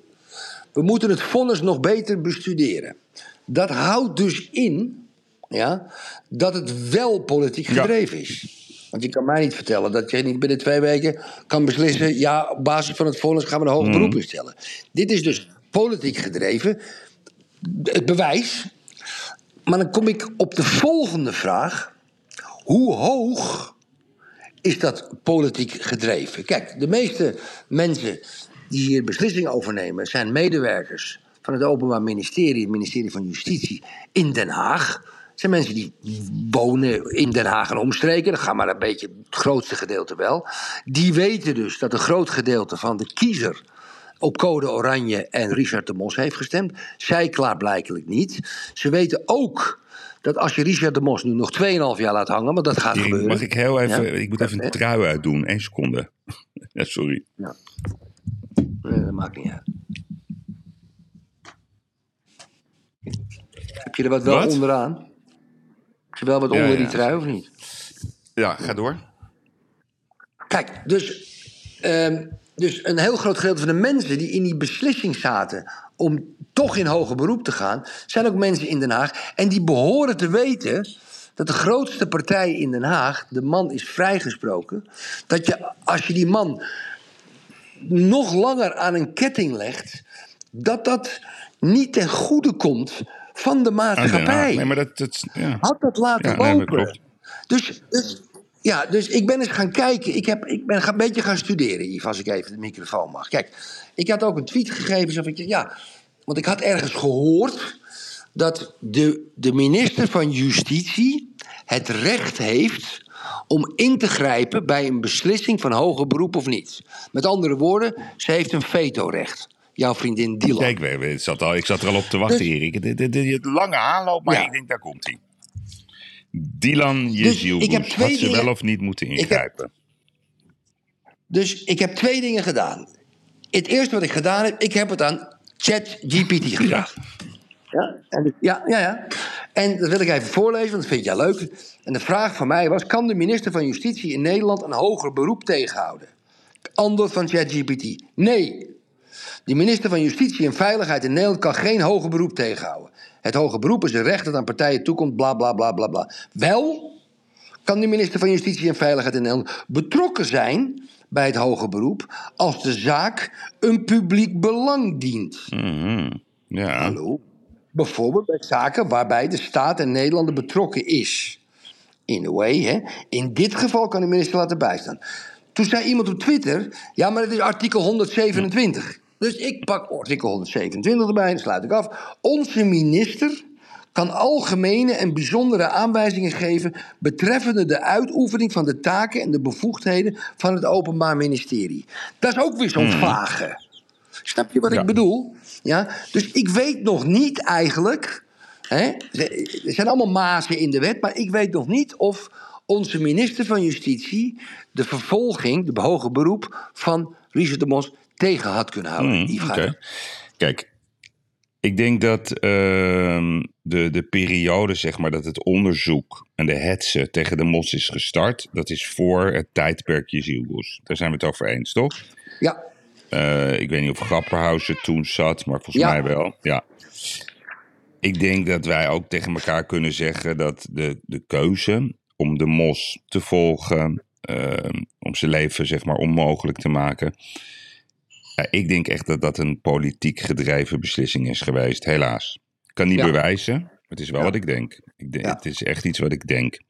We moeten het vonnis nog beter bestuderen. Dat houdt dus in ja, dat het wel politiek Ja. gedreven is. Want je kan mij niet vertellen dat je niet binnen twee weken kan beslissen... ja, op basis van het vonnis gaan we een hoger beroep instellen. Dit is dus politiek gedreven. Het bewijs. Maar dan kom ik op de volgende vraag. Hoe hoog is dat politiek gedreven? Kijk, de meeste mensen die hier beslissingen over nemen... zijn medewerkers van het Openbaar Ministerie... het ministerie van Justitie in Den Haag... Het zijn mensen die wonen in Den Haag en omstreken. Dat gaat maar een beetje het grootste gedeelte wel. Die weten dus dat een groot gedeelte van de kiezer op code oranje en Richard de Mos heeft gestemd. Zij klaarblijkelijk niet. Ze weten ook dat als je Richard de Mos nu nog 2,5 jaar laat hangen, want dat gaat gebeuren. mag ik heel even, Ja? ik moet even een trui uitdoen, één seconde. <laughs> Ja, sorry. Nee, dat maakt niet uit. Heb je er wat wel Wat? onderaan? Heb je wel wat onder die trui of niet? Ja, ga door. Kijk, dus, ehm, dus een heel groot gedeelte van de mensen die in die beslissing zaten om toch in hoger beroep te gaan, zijn ook mensen in Den Haag. En die behoren te weten dat de grootste partij in Den Haag, de man is vrijgesproken, dat je als je die man nog langer aan een ketting legt, dat dat niet ten goede komt van de maatschappij. Nee, maar dat, dat ja. Had dat laten Ja, nee, lopen. Dus, dus, ja, dus ik ben eens gaan kijken. Ik, heb, ik ben een beetje gaan studeren, Yves, als ik even de microfoon mag. Kijk, ik had ook een tweet gegeven. Zo van, ja, want ik had ergens gehoord dat de, de minister van Justitie het recht heeft om in te grijpen bij een beslissing van hoger beroep of niet. Met andere woorden, ze heeft een vetorecht. Jouw vriendin Dylan. Kijk, ik zat, al, ik zat er al op te wachten, Dus- Erik. De, de, de, de lange aanloop, maar Ja. ik denk, daar komt hij. Dylan Dus Jezielboes, twee had ze dingen- wel of niet moeten heb- ingrijpen? Dus ik heb twee dingen gedaan. Het eerste wat ik gedaan heb, ik heb het aan ChatGPT gevraagd. Ja, en, ja, ja, ja. En dat wil ik even voorlezen, want dat vind jij leuk. En de vraag van mij was: kan de minister van Justitie in Nederland een hoger beroep tegenhouden? Antwoord van ChatGPT: nee. De minister van Justitie en Veiligheid in Nederland kan geen hoger beroep tegenhouden. Het hoger beroep is een recht dat aan partijen toekomt, bla bla bla bla bla. Wel kan de minister van Justitie en Veiligheid in Nederland betrokken zijn bij het hoger beroep als de zaak een publiek belang dient. Mhm. Ja. Hallo? Bijvoorbeeld bij zaken waarbij de staat en Nederlander betrokken is. In a way, hè? In dit geval kan de minister laten bijstaan. Toen zei iemand op Twitter, ja, maar het is artikel 127. Dus ik pak artikel 127 erbij, dan sluit ik af. Onze minister kan algemene en bijzondere aanwijzingen geven betreffende de uitoefening van de taken en de bevoegdheden van het Openbaar Ministerie. Dat is ook weer zo'n vage. Snap je wat Ja. ik bedoel? Ja? Dus ik weet nog niet eigenlijk. Hè, er zijn allemaal mazen in de wet, maar ik weet nog niet of onze minister van Justitie de vervolging, de hoge beroep van Richard de Mos tegen had kunnen houden. Hmm. Kijk, ik denk dat ehm, de, de periode, zeg maar, dat het onderzoek en de hetze tegen de mos is gestart, dat is voor het tijdperk Jezielgoes. Daar zijn we het over eens, toch? Ja, Eh, ik weet niet of Grapperhausen toen zat, maar volgens Ja. mij wel. Ja. Ik denk dat wij ook tegen elkaar kunnen zeggen dat de, de keuze om de mos te volgen, ehm, om zijn leven zeg maar onmogelijk te maken. Ja, ik denk echt dat dat een politiek gedreven beslissing is geweest, helaas. Ik kan niet Ja. bewijzen, maar het is wel Ja. wat ik denk. Ik. Het is echt iets wat ik denk.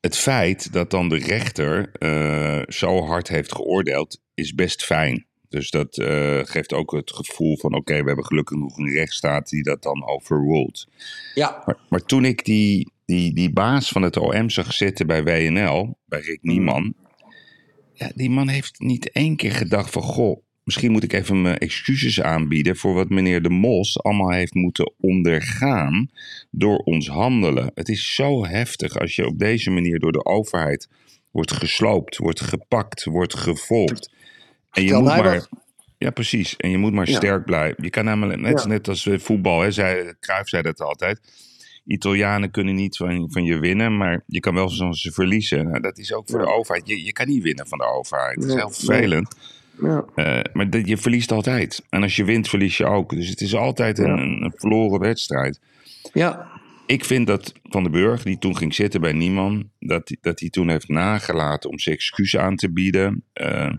Het feit dat dan de rechter eh, zo hard heeft geoordeeld, is best fijn. Dus dat eh, geeft ook het gevoel van: oké, we hebben gelukkig nog een rechtsstaat die dat dan overruled. ja, Maar, maar toen ik die, die, die baas van het OM zag zitten bij WNL, bij Rick Nieman. Ja, die man heeft niet één keer gedacht van... Goh, misschien moet ik even mijn excuses aanbieden... voor wat meneer De Mos allemaal heeft moeten ondergaan... door ons handelen. Het is zo heftig als je op deze manier door de overheid... wordt gesloopt, wordt gepakt, wordt gevolgd. En je moet maar... Ja, precies. En je moet maar Ja. sterk blijven. Je kan namelijk, net, Ja. net als eh, voetbal, hè, zei, Cruijff zei dat altijd. Italianen kunnen niet van, van je winnen, maar je kan wel van ze verliezen. Nou, dat is ook voor Ja. de overheid. Je, je kan niet winnen van de overheid. Dat is heel vervelend. ja. Eh, maar dat- je verliest altijd. En als je wint, verlies je ook. Dus het is altijd een, Ja. een, een verloren wedstrijd. ja. Ik vind dat Van den Burg, die toen ging zitten bij Nieman, dat, hij- dat hij toen heeft nagelaten om zijn excuus aan te bieden. Eh,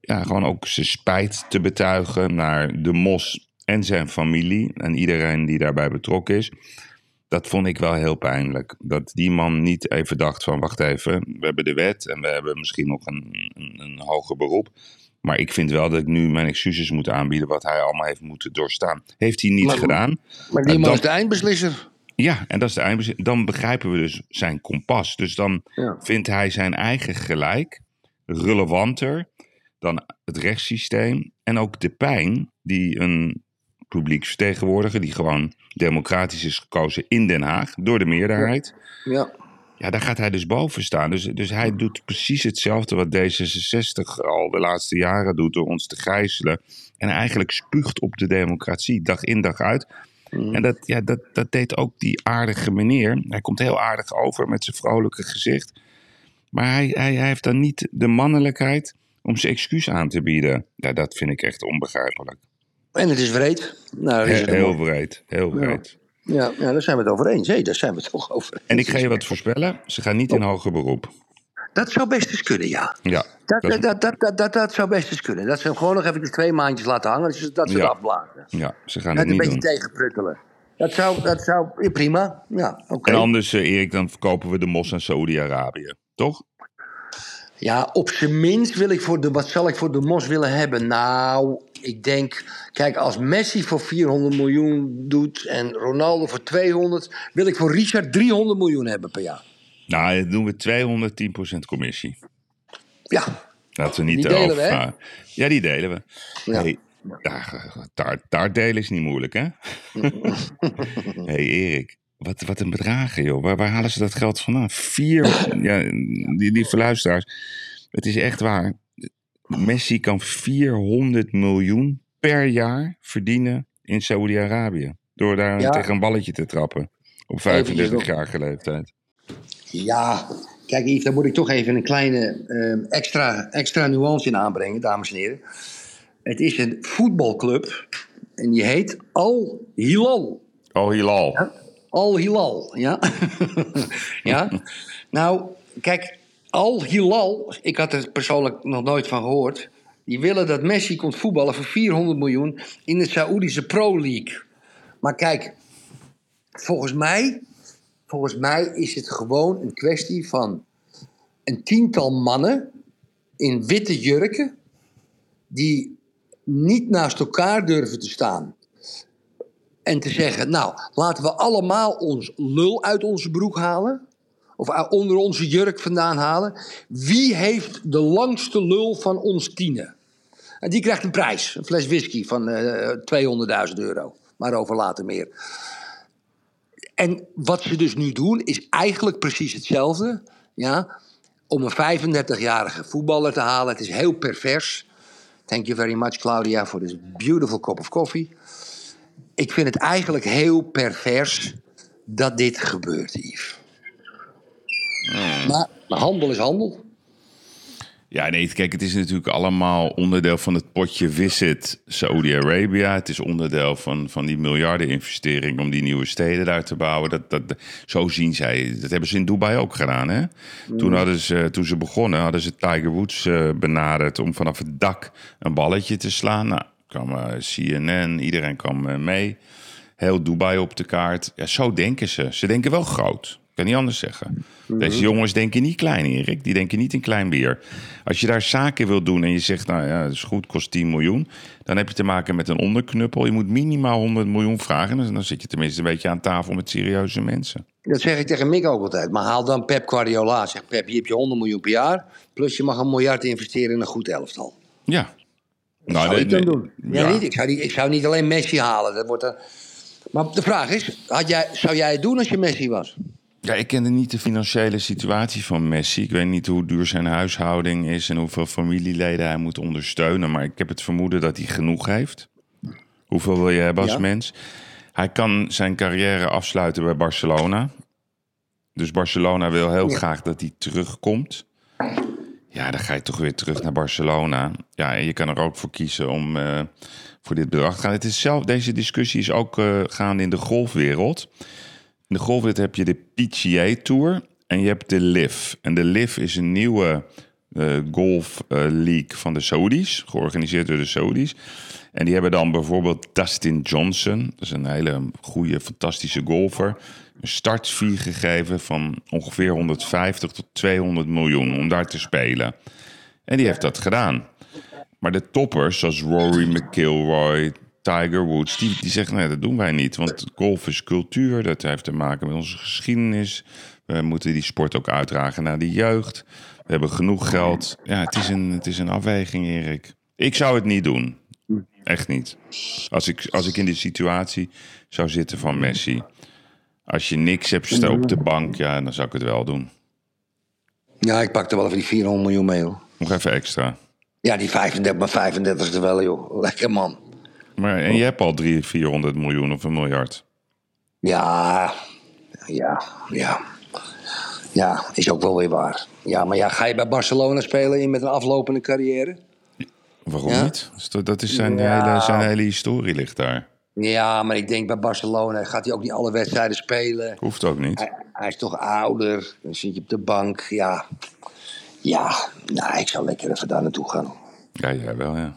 ja, gewoon ook zijn spijt te betuigen naar de Mos en zijn familie en iedereen die daarbij betrokken is. Dat vond ik wel heel pijnlijk. Dat die man niet even dacht van, wacht even, we hebben de wet en we hebben misschien nog een, een, een hoger beroep. Maar ik vind wel dat ik nu mijn excuses moet aanbieden wat hij allemaal heeft moeten doorstaan. Heeft hij niet Maar- gedaan. Maar die Ja, man is de eindbeslisser. Ja, en dat is de eindbezin. Dan begrijpen we dus zijn kompas. Dus dan Ja. vindt hij zijn eigen gelijk relevanter dan het rechtssysteem. En ook de pijn die een publieksvertegenwoordiger, die gewoon democratisch is gekozen in Den Haag door de meerderheid. Ja. Ja, daar gaat hij dus boven staan. Dus, dus hij doet precies hetzelfde wat D66 al de laatste jaren doet door ons te gijzelen. En eigenlijk spuugt op de democratie, dag in dag uit. En dat, ja, dat, dat deed ook die aardige meneer. Hij komt heel aardig over met zijn vrolijke gezicht. Maar hij, hij, hij heeft dan niet de mannelijkheid om zijn excuus aan te bieden. Ja, dat vind ik echt onbegrijpelijk. En het is wreed. Nou, is Heel, het heel mooi. breed, heel breed. Ja, ja, daar zijn we het over eens. Hé, daar zijn we het toch over eens. En ik ga je wat voorspellen. Ze gaan niet in hoger beroep. Dat zou best eens kunnen, ja. Ja, Dat, dat dat, dat, dat, dat, dat zou best eens kunnen. Dat ze hem gewoon nog even twee maandjes laten hangen. Dus dat ze Ja. het afblazen. ja ze gaan Dat het een niet beetje doen. tegenpruttelen. Dat zou, dat zou prima. Ja, oké. En anders, eh, Erik, dan verkopen we de mos aan Saoedi-Arabië. Toch? Ja, op zijn minst wil ik voor de, wat zal ik voor de Mos willen hebben? Nou, ik denk, kijk, als Messi voor 400 miljoen doet en Ronaldo voor 200, wil ik voor Richard 300 miljoen hebben per jaar. Nou, dan doen we 210% commissie. Ja, Laten we niet Die over. we. Ja, die delen we. Ja. Hey, ja, taart, taart delen is niet moeilijk, hè? <laughs> hey Erik, wat, wat een bedragen, joh. Waar, waar halen ze dat geld vandaan? Vier, ja, die, die luisteraars. Het is echt waar. Messi kan 400 miljoen per jaar verdienen in Saoedi-Arabië. Door daar Ja. tegen een balletje te trappen. Op Eventjes 35-jarige leeftijd. ja. Kijk Yves, daar moet ik toch even een kleine eh, extra, extra nuance in aanbrengen, dames en heren. Het is een voetbalclub en die heet Al Hilal. Oh, Hilal. Al Hilal, ja. ja. <laughs> <laughs> Nou, kijk, Al Hilal, ik had er persoonlijk nog nooit van gehoord. Die willen dat Messi komt voetballen voor 400 miljoen in de Saoedische Pro League. Maar kijk, volgens mij, volgens mij is het gewoon een kwestie van een tiental mannen in witte jurken die niet naast elkaar durven te staan. En te zeggen, nou, laten we allemaal ons lul uit onze broek halen. Of onder onze jurk vandaan halen. Wie heeft de langste lul van ons tienen? En die krijgt een prijs. Een fles whisky van uh, 200.000 euro. Maar over later meer. En wat ze dus nu doen, is eigenlijk precies hetzelfde. Ja, om een 35-jarige voetballer te halen. Het is heel pervers. Thank you very much, Claudia, for this beautiful cup of coffee. Ik vind het eigenlijk heel pervers dat dit gebeurt, Yves. Hmm. Maar, maar handel is handel. Ja, nee, kijk, het is natuurlijk allemaal onderdeel van het potje Visit Saudi-Arabia. Het is onderdeel van, van die miljardeninvestering om die nieuwe steden daar te bouwen. Dat, dat, zo zien zij. Dat hebben ze in Dubai ook gedaan. Hè? Toen, mm. hadden ze, toen ze begonnen, hadden ze Tiger Woods uh, benaderd om vanaf het dak een balletje te slaan. Nou, kwam uh, CNN, iedereen kwam uh, mee. Heel Dubai op de kaart. Ja, zo denken ze. Ze denken wel groot. Ik kan niet anders zeggen. Deze jongens denken niet klein, Erik. Die denken niet in klein bier. Als je daar zaken wil doen en je zegt, nou ja, dat is goed, kost 10 miljoen. Dan heb je te maken met een onderknuppel. Je moet minimaal 100 miljoen vragen. En dan zit je tenminste een beetje aan tafel met serieuze mensen. Dat zeg ik tegen Mick ook altijd. Maar haal dan Pep Guardiola. Zeg Pep, je hebt je 100 miljoen per jaar. Plus je mag een miljard investeren in een goed elftal. Ja. Dat nou, zou ik dan doen. Ja. niet. Ik, zou niet, ik zou niet alleen Messi halen. Dat wordt er... Maar de vraag is, had jij, zou jij het doen als je Messi was? Ja, ik kende niet de financiële situatie van Messi. Ik weet niet hoe duur zijn huishouding is en hoeveel familieleden hij moet ondersteunen. Maar ik heb het vermoeden dat hij genoeg heeft. Hoeveel wil je hebben als mens? Hij kan zijn carrière afsluiten bij Barcelona. Dus Barcelona wil heel graag dat hij terugkomt. Ja, dan ga je toch weer terug naar Barcelona. Ja, en je kan er ook voor kiezen om uh, voor dit bedrag te gaan. Het is zelf, deze discussie is ook uh, gaande in de golfwereld. In de golfwereld heb je de PGA Tour en je hebt de LIV. En de LIV is een nieuwe uh, golf uh, league van de Saudis, georganiseerd door de Saudis. En die hebben dan bijvoorbeeld Dustin Johnson, dat is een hele goede, fantastische golfer, een startfee gegeven van ongeveer 150 tot 200 miljoen om daar te spelen. En die heeft dat gedaan. Maar de toppers, zoals Rory McIlroy, Tiger Woods, die, die zeggen nee, dat doen wij niet. Want golf is cultuur, dat heeft te maken met onze geschiedenis. We moeten die sport ook uitdragen naar de jeugd. We hebben genoeg geld. Ja, het is een, het is een afweging, Erik. Ik zou het niet doen. Echt niet. Als ik, als ik in die situatie zou zitten van Messi. Als je niks hebt op de bank, ja, dan zou ik het wel doen. Ja, ik pak er wel even die 400 miljoen mee, hoor. Nog even extra. Ja, die 35, maar 35 is er wel, joh. Lekker, man. Maar, en je hebt al 300, 400 miljoen of een miljard. Ja, ja, ja. Ja, is ook wel weer waar. Ja, maar ja, ga je bij Barcelona spelen in met een aflopende carrière? Waarom niet? Dat is zijn, hele, zijn hele historie ligt daar. Ja, maar ik denk bij Barcelona gaat hij ook niet alle wedstrijden spelen. Hoeft ook niet. Hij, hij is toch ouder, dan zit je op de bank. Ja, ja nou, ik zou lekker even daar naartoe gaan. Ja, jij wel, ja.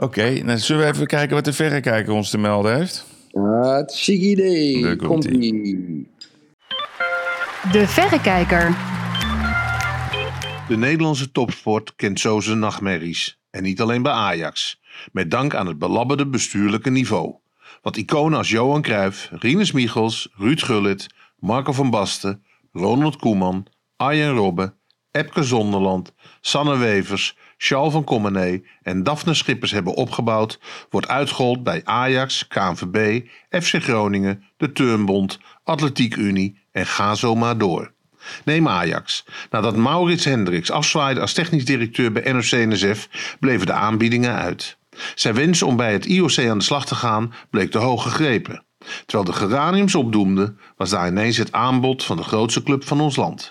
Oké, okay, nou zullen we even kijken wat de verrekijker ons te melden heeft? Hartstikke idee. komt ie. De verrekijker. De Nederlandse topsport kent zo zijn nachtmerries. En niet alleen bij Ajax. Met dank aan het belabberde bestuurlijke niveau. Wat iconen als Johan Cruijff, Rinus Michels, Ruud Gullit, Marco van Basten, Ronald Koeman, Arjen Robben, Epke Zonderland, Sanne Wevers, Charles van Commenee en Daphne Schippers hebben opgebouwd, wordt uitgehold bij Ajax, KNVB, FC Groningen, de Turnbond, Atletiek Unie en ga zo maar door. Neem Ajax. Nadat Maurits Hendricks afzwaaide als technisch directeur bij NOC-NSF, bleven de aanbiedingen uit. Zijn wens om bij het IOC aan de slag te gaan bleek te hoog gegrepen. Terwijl de geraniums opdoemden, was daar ineens het aanbod van de grootste club van ons land.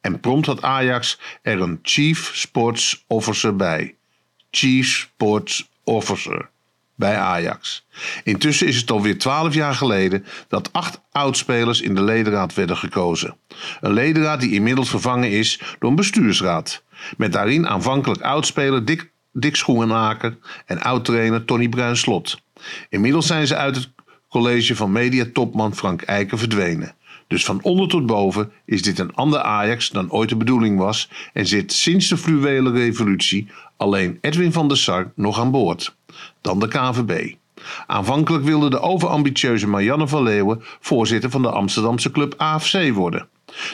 En prompt had Ajax er een Chief Sports Officer bij. Chief Sports Officer bij Ajax. Intussen is het alweer twaalf jaar geleden dat acht oudspelers in de ledenraad werden gekozen. Een ledenraad die inmiddels vervangen is door een bestuursraad. Met daarin aanvankelijk oudspeler Dick, Dick Schoenenaker en oud-trainer Tony Bruin-Slot. Inmiddels zijn ze uit het college van mediatopman Frank Eiken verdwenen. Dus van onder tot boven is dit een ander Ajax dan ooit de bedoeling was en zit sinds de fluwele revolutie alleen Edwin van der Sar nog aan boord. Dan de KVB. Aanvankelijk wilde de overambitieuze Marianne van Leeuwen voorzitter van de Amsterdamse club AFC worden.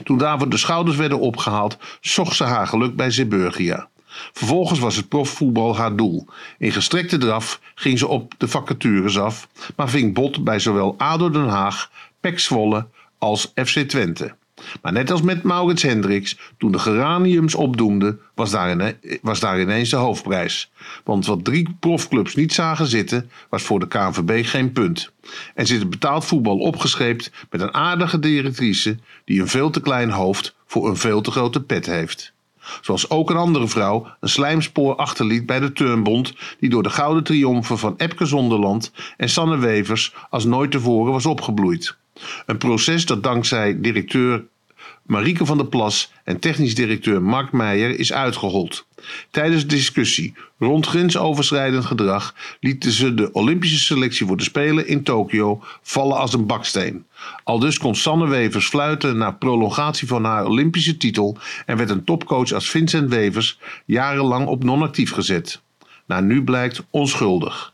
Toen daarvoor de schouders werden opgehaald, zocht ze haar geluk bij Zeeburgia. Vervolgens was het profvoetbal haar doel. In gestrekte draf ging ze op de vacatures af, maar ving bot bij zowel ADO Den Haag, PEC Zwolle als FC Twente. Maar net als met Maurits Hendricks, toen de geraniums opdoemden, was daar, ineens de hoofdprijs. Want wat drie profclubs niet zagen zitten, was voor de KNVB geen punt. En zit het betaald voetbal opgescheept met een aardige directrice die een veel te klein hoofd voor een veel te grote pet heeft. Zoals ook een andere vrouw een slijmspoor achterliet bij de Turnbond, die door de gouden triomfen van Epke Zonderland en Sanne Wevers als nooit tevoren was opgebloeid. Een proces dat dankzij directeur Marieke van der Plas en technisch directeur Mark Meijer is uitgehold. Tijdens de discussie rond grensoverschrijdend gedrag lieten ze de Olympische selectie voor de Spelen in Tokio vallen als een baksteen. Aldus kon Sanne Wevers fluiten naar prolongatie van haar Olympische titel en werd een topcoach als Vincent Wevers jarenlang op non-actief gezet. Nou, nu blijkt onschuldig.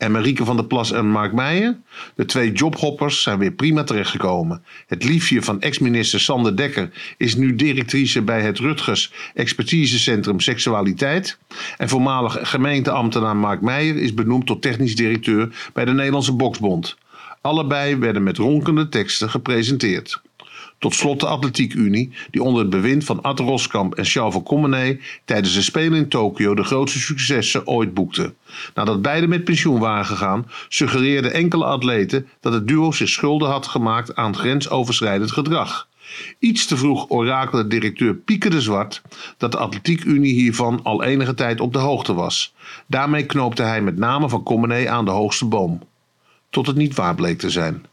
En Marieke van der Plas en Mark Meijer? De twee jobhoppers zijn weer prima terechtgekomen. Het liefje van ex-minister Sander Dekker is nu directrice bij het Rutgers Expertisecentrum Seksualiteit. En voormalig gemeenteambtenaar Mark Meijer is benoemd tot technisch directeur bij de Nederlandse Boksbond. Allebei werden met ronkende teksten gepresenteerd. Tot slot de Atletiek Unie, die onder het bewind van Ad Roskamp en Charles van Commenee tijdens de Spelen in Tokio de grootste successen ooit boekte. Nadat beide met pensioen waren gegaan, suggereerden enkele atleten dat het duo zich schuldig had gemaakt aan grensoverschrijdend gedrag. Iets te vroeg orakelde directeur Pieke de Zwart dat de Atletiek Unie hiervan al enige tijd op de hoogte was. Daarmee knoopte hij met name van Commenee aan de hoogste boom. Tot het niet waar bleek te zijn.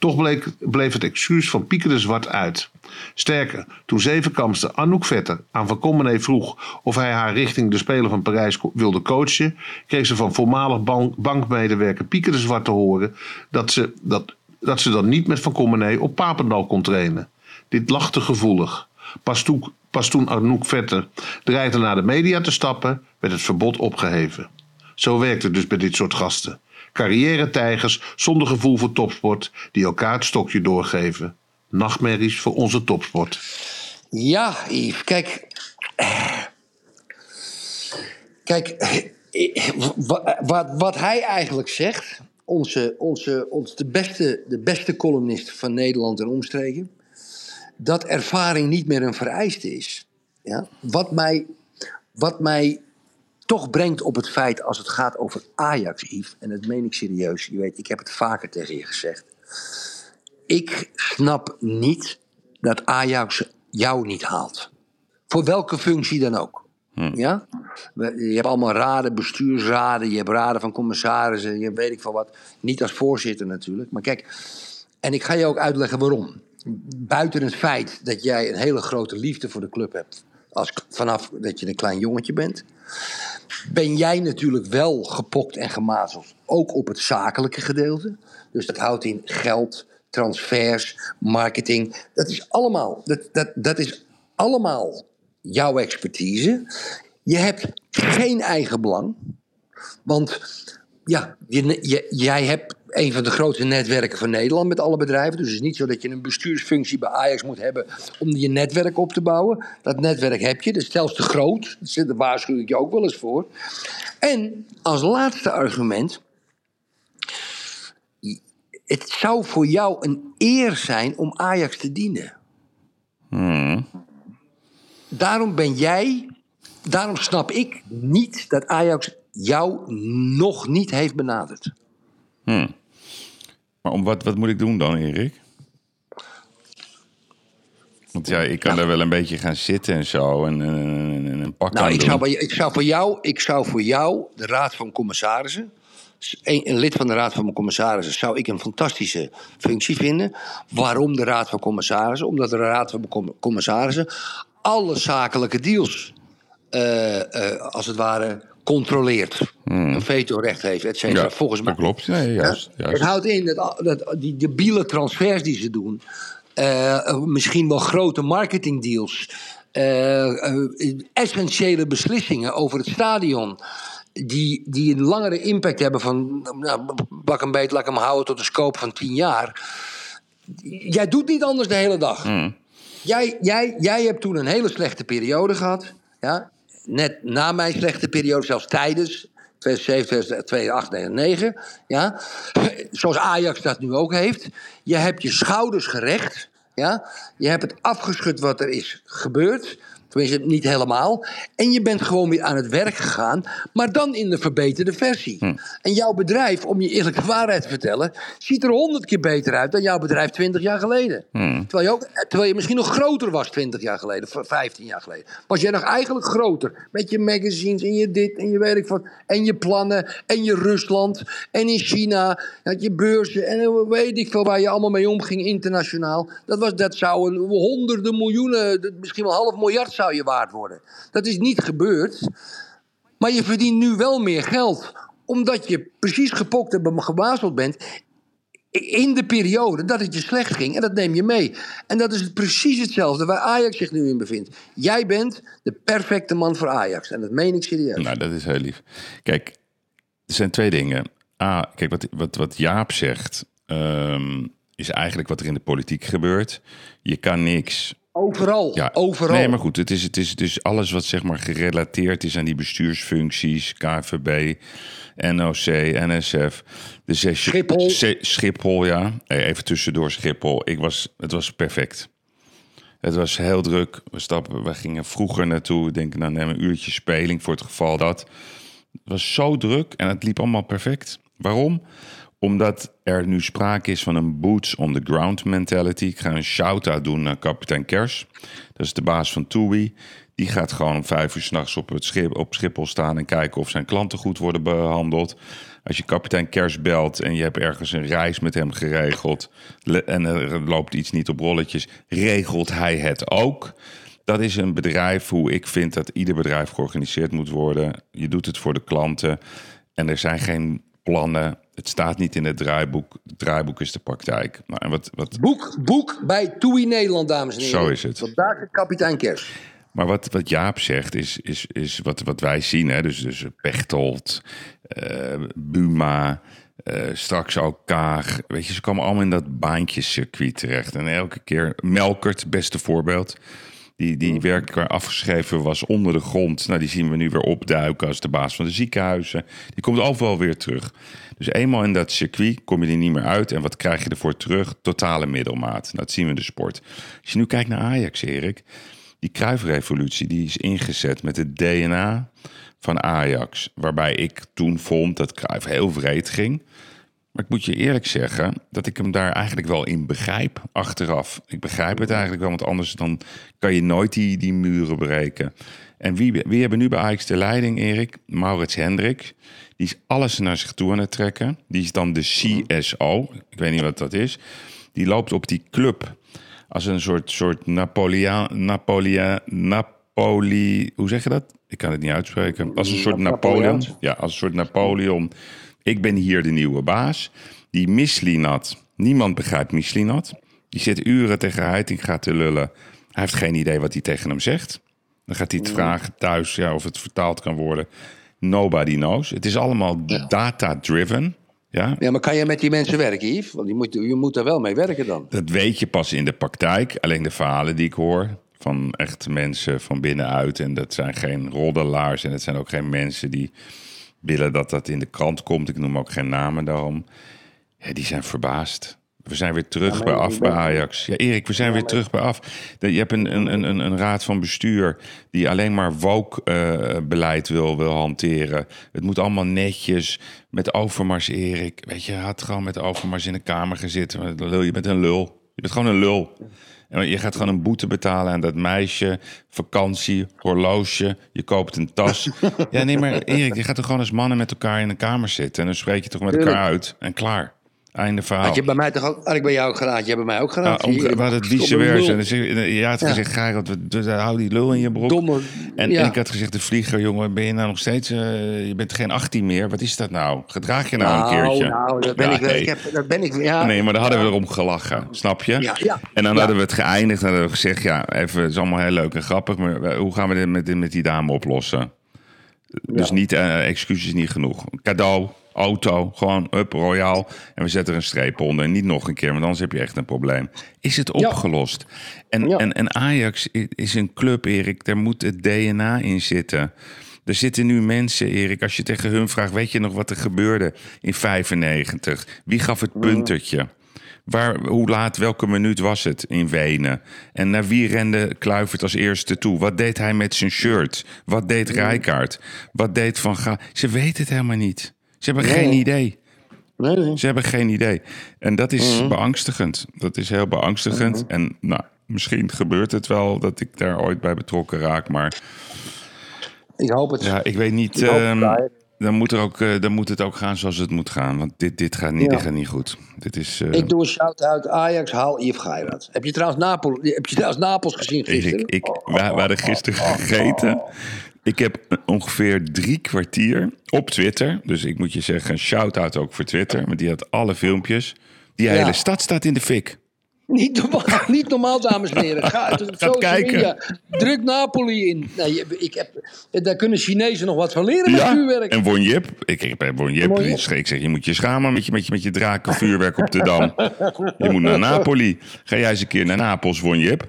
Toch bleef het excuus van Pieke de Zwart uit. Sterker, toen zevenkamster Anouk Vetter aan Van Commenee vroeg of hij haar richting de Spelen van Parijs wilde coachen, kreeg ze van voormalig bank, bankmedewerker Pieke de Zwart te horen dat ze, dat, dat ze dan niet met Van op Papendal kon trainen. Dit lag te gevoelig. Pas toen, pas toen Anouk Vetter dreigde naar de media te stappen, werd het verbod opgeheven. Zo werkt het dus bij dit soort gasten. Carrière-tijgers zonder gevoel voor topsport die elkaar het stokje doorgeven. Nachtmerries voor onze topsport. Ja, Yves, kijk. Kijk, wa- wat, wat hij eigenlijk zegt. Onze, onze, ons de, beste, de beste columnist van Nederland en omstreken. Dat ervaring niet meer een vereiste is. Ja? Wat, mij, wat mij toch brengt op het feit als het gaat over Ajax, Yves. En dat meen ik serieus. Je weet, ik heb het vaker tegen je gezegd. Ik snap niet dat Ajax jou niet haalt. Voor welke functie dan ook. Ja? We- Je hebt allemaal raden, bestuursraden, je hebt raden van commissarissen, je weet ik veel wat. Niet als voorzitter natuurlijk. Maar kijk, en ik ga je ook uitleggen waarom. Buiten het feit dat jij een hele grote liefde voor de club hebt, als, vanaf dat je een klein jongetje bent, ben jij natuurlijk wel gepokt en gemazeld. Ook op het zakelijke gedeelte. Dus dat houdt in geld, transfers, marketing. Dat is allemaal, dat, dat, dat is allemaal jouw expertise. Je hebt geen eigen belang. Want ja, je, jij hebt een van de grootste netwerken van Nederland met alle bedrijven. Dus het is niet zo dat je een bestuursfunctie bij Ajax moet hebben om je netwerk op te bouwen. Dat netwerk heb je, dat is zelfs te groot. Daar waarschuw ik je ook wel eens voor. En als laatste argument. Het zou voor jou een eer zijn om Ajax te dienen. Daarom ben jij, daarom snap ik niet dat Ajax jou nog niet heeft benaderd. Maar om wat, wat moet ik doen dan, Erik? Want ja, ik kan daar wel een beetje gaan zitten en zo en, en, en- en een pak Nou, aan ik doen. zou, ik, zou voor jou, ik zou voor jou de Raad van Commissarissen, een, een lid van de Raad van Commissarissen, zou ik een fantastische functie vinden. Waarom de Raad van Commissarissen? Omdat de Raad van Com- Commissarissen alle zakelijke deals, eh, eh, als het ware, controleert. Een veto-recht heeft, et cetera. Hmm. Ja, Volgens mij. dat klopt. Nee, juist, Ja? juist. Het houdt in dat, dat die debiele transfers die ze doen. eh, misschien wel grote marketingdeals, eh, eh, essentiële beslissingen over het stadion. Die, die een langere impact hebben van, nou, bak een beet, laat ik hem houden tot een scope van 10 jaar. Jij doet niet anders de hele dag. Jij, jij, jij hebt toen een hele slechte periode gehad. Ja? Net na mijn slechte periode, zelfs tijdens. 2007, 2008, 2009. Ja? Zoals Ajax dat nu ook heeft. Je hebt je schouders gerecht. Ja? Je hebt het afgeschud wat er is gebeurd. Tenminste, niet helemaal. En je bent gewoon weer aan het werk gegaan, maar dan in de verbeterde versie. En jouw bedrijf, om je eerlijke waarheid te vertellen, ziet er honderd keer beter uit dan jouw bedrijf 20 jaar geleden. Terwijl, je ook, terwijl je misschien nog groter was 20 jaar geleden, 15 jaar geleden. Was jij nog eigenlijk groter. Met je magazines en je dit en je weet ik wat. En je plannen en je Rusland en in China. Had je beurzen en weet ik veel waar je allemaal mee omging internationaal. Dat, was, dat zou een honderden miljoenen, misschien wel half miljard zou je waard worden. Dat is niet gebeurd. Maar je verdient nu wel meer geld. Omdat je precies gepokt en gewazeld bent. In de periode dat het je slecht ging. En dat neem je mee. En dat is precies hetzelfde waar Ajax zich nu in bevindt. Jij bent de perfecte man voor Ajax. En dat meen ik serieus. Nou, dat is heel lief. Kijk, er zijn twee dingen. A, kijk, wat, wat, wat Jaap zegt, ehm, is eigenlijk wat er in de politiek gebeurt. Je kan niks Overal. Ja, overal. Nee, maar goed, het is, het is dus alles wat zeg maar gerelateerd is aan die bestuursfuncties, KVB, NOC, NSF. De zes, Schiphol. Schiphol, ja. Even tussendoor Schiphol. Ik was, het was perfect. Het was heel druk. We, stappen, we gingen vroeger naartoe. Ik denk, nou neem een uurtje speling voor het geval dat. Het was zo druk en het liep allemaal perfect. Waarom? Omdat er nu sprake is van een boots on the ground mentality. Ik ga een shout-out doen naar kapitein Kers. Dat is de baas van TUI. Die gaat gewoon vijf uur s'nachts op, het schip, op Schiphol staan en kijken of zijn klanten goed worden behandeld. Als je kapitein Kers belt en je hebt ergens een reis met hem geregeld en er loopt iets niet op rolletjes, regelt hij het ook. Dat is een bedrijf hoe ik vind dat ieder bedrijf georganiseerd moet worden. Je doet het voor de klanten en er zijn geen plannen. Het staat niet in het draaiboek. Het draaiboek is de praktijk. Nou, en wat, wat, Boek, boek bij TUI Nederland, dames en heren. Zo is het. Vandaag de kapitein Kers. Maar wat, wat Jaap zegt is, is, is wat, wat wij zien. Hè? Dus, dus Pechtold, eh, Buma, eh, straks ook Kaag. Weet je, ze komen allemaal in dat baantjescircuit terecht. En elke keer Melkert, beste voorbeeld. Die, die werkelijk afgeschreven was onder de grond. Nou, die zien we nu weer opduiken als de baas van de ziekenhuizen. Die komt overal weer terug. Dus eenmaal in dat circuit kom je er niet meer uit. En wat krijg je ervoor terug? Totale middelmaat. Dat zien we in de sport. Als je nu kijkt naar Ajax, Erik. Die kruifrevolutie die is ingezet met het DNA van Ajax. Waarbij ik toen vond dat Cruijff heel vreed ging. Maar ik moet je eerlijk zeggen dat ik hem daar eigenlijk wel in begrijp achteraf. Ik begrijp het eigenlijk wel, want anders dan kan je nooit die, die muren breken. En wie, wie hebben nu bij Ajax de leiding, Erik? Maurits Hendrik. Die is alles naar zich toe aan het trekken. Die is dan de CSO. Ik weet niet wat dat is. Die loopt op die club als een soort, soort Napoleon, Napoleon, Napoli, hoe zeg je dat? Ik kan het niet uitspreken. Als een soort Napoleon. Ja, als een soort Napoleon. Ik ben hier de nieuwe baas. Die Mislinat, niemand begrijpt Mislinat. Die zit uren tegen Heitinga te lullen. Hij heeft geen idee wat hij tegen hem zegt. Dan gaat hij het vragen thuis ja, of het vertaald kan worden. Nobody knows. Het is allemaal data-driven. Ja, Ja, maar kan je met die mensen werken, Yves? Want je moet, je moet er wel mee werken dan. Dat weet je pas in de praktijk. Alleen de verhalen die ik hoor van echt mensen van binnenuit. En dat zijn geen roddelaars. En het zijn ook geen mensen die willen dat dat in de krant komt. Ik noem ook geen namen daarom. Ja, die zijn verbaasd. We zijn weer terug bij af bij Ajax. Ja, Erik, we zijn weer terug bij af. Je hebt een, een, een, een- een raad van bestuur die alleen maar woke-beleid wil, wil hanteren. Het moet allemaal netjes. Met Overmars, Erik. Weet je, had gewoon met Overmars in de kamer gezeten. Je bent een lul. Je bent gewoon een lul. En je gaat gewoon een boete betalen aan dat meisje. Vakantie, horloge. Je koopt een tas. <laughs> Ja, nee, maar Erik, je gaat toch gewoon als mannen met elkaar in een kamer zitten. En dan spreek je toch met elkaar uit. En klaar. Einde verhaal. Had je bij mij toch ook, had ik bij jou ook geraad? Je hebt bij mij ook Hier, we hadden het vice versa. zeg- Je had Ja. gezegd, Gerard, we- we- hou die lul in je broek. Domme. En, ja. en ik had gezegd, de vlieger, jongen, ben je nou nog steeds... eh, je bent geen 18 meer. Wat is dat nou? Gedraag je nou, een keertje? Nou, dat ben Ja, ik wel. nee. Ik heb, dat ben ik ja. Nee, maar daar hadden we erom gelachen, snap je? En dan hadden we het geëindigd en hadden we gezegd... ja, even, het is allemaal heel leuk en grappig... maar we- hoe gaan we dit met, met die dame oplossen? Dus niet, eh, excuses niet genoeg. Cadeau, auto, gewoon up, royaal. En we zetten er een streep onder. En niet nog een keer, want anders heb je echt een probleem. Is het opgelost? En, Ja. en, en Ajax is een club, Erik. Daar moet het DNA in zitten. Er zitten nu mensen, Erik, als je tegen hun vraagt... weet je nog wat er gebeurde in 95? Wie gaf het puntertje? Waar, hoe laat, welke minuut was het in Wenen? En naar wie rende Kluivert als eerste toe? Wat deed hij met zijn shirt? Wat deed Rijkaard? Wat deed Van Gaal? Ze weten het helemaal niet. Ze hebben geen idee. Nee, nee. Ze hebben geen idee. En dat is beangstigend. Dat is heel beangstigend. En nou, misschien gebeurt het wel dat ik daar ooit bij betrokken raak. Maar Ik hoop het. ja, ik weet niet. Ik hoop het, ehm, dan, moet er ook, eh, dan moet het ook gaan zoals het moet gaan. Want dit, dit, gaat, niet, Ja. dit gaat niet goed. Dit is. eh, Ik doe een shout-out Ajax, haal Yves Geirat. Heb je trouwens Napels, heb je trouwens Napels gezien gisteren? Ik, ik, we, we hadden gisteren gegeten. Ik heb ongeveer drie kwartier op Twitter. Dus ik moet je zeggen, een shout-out ook voor Twitter. Maar die had alle filmpjes. Die Ja. hele stad staat in de fik. Niet normaal, <laughs> niet normaal, dames en heren. Ga uit <laughs> op kijken. media. Druk Napoli in. Nee, je- ik heb, daar kunnen Chinezen nog wat van leren met vuurwerk. en Won Jip. Ik, heb. Won Jip. Ik zeg, je moet je schamen met je, met je, met je drakenvuurwerk op de Dam. Je moet naar Napoli. Ga jij eens een keer naar Napels, Won Jip.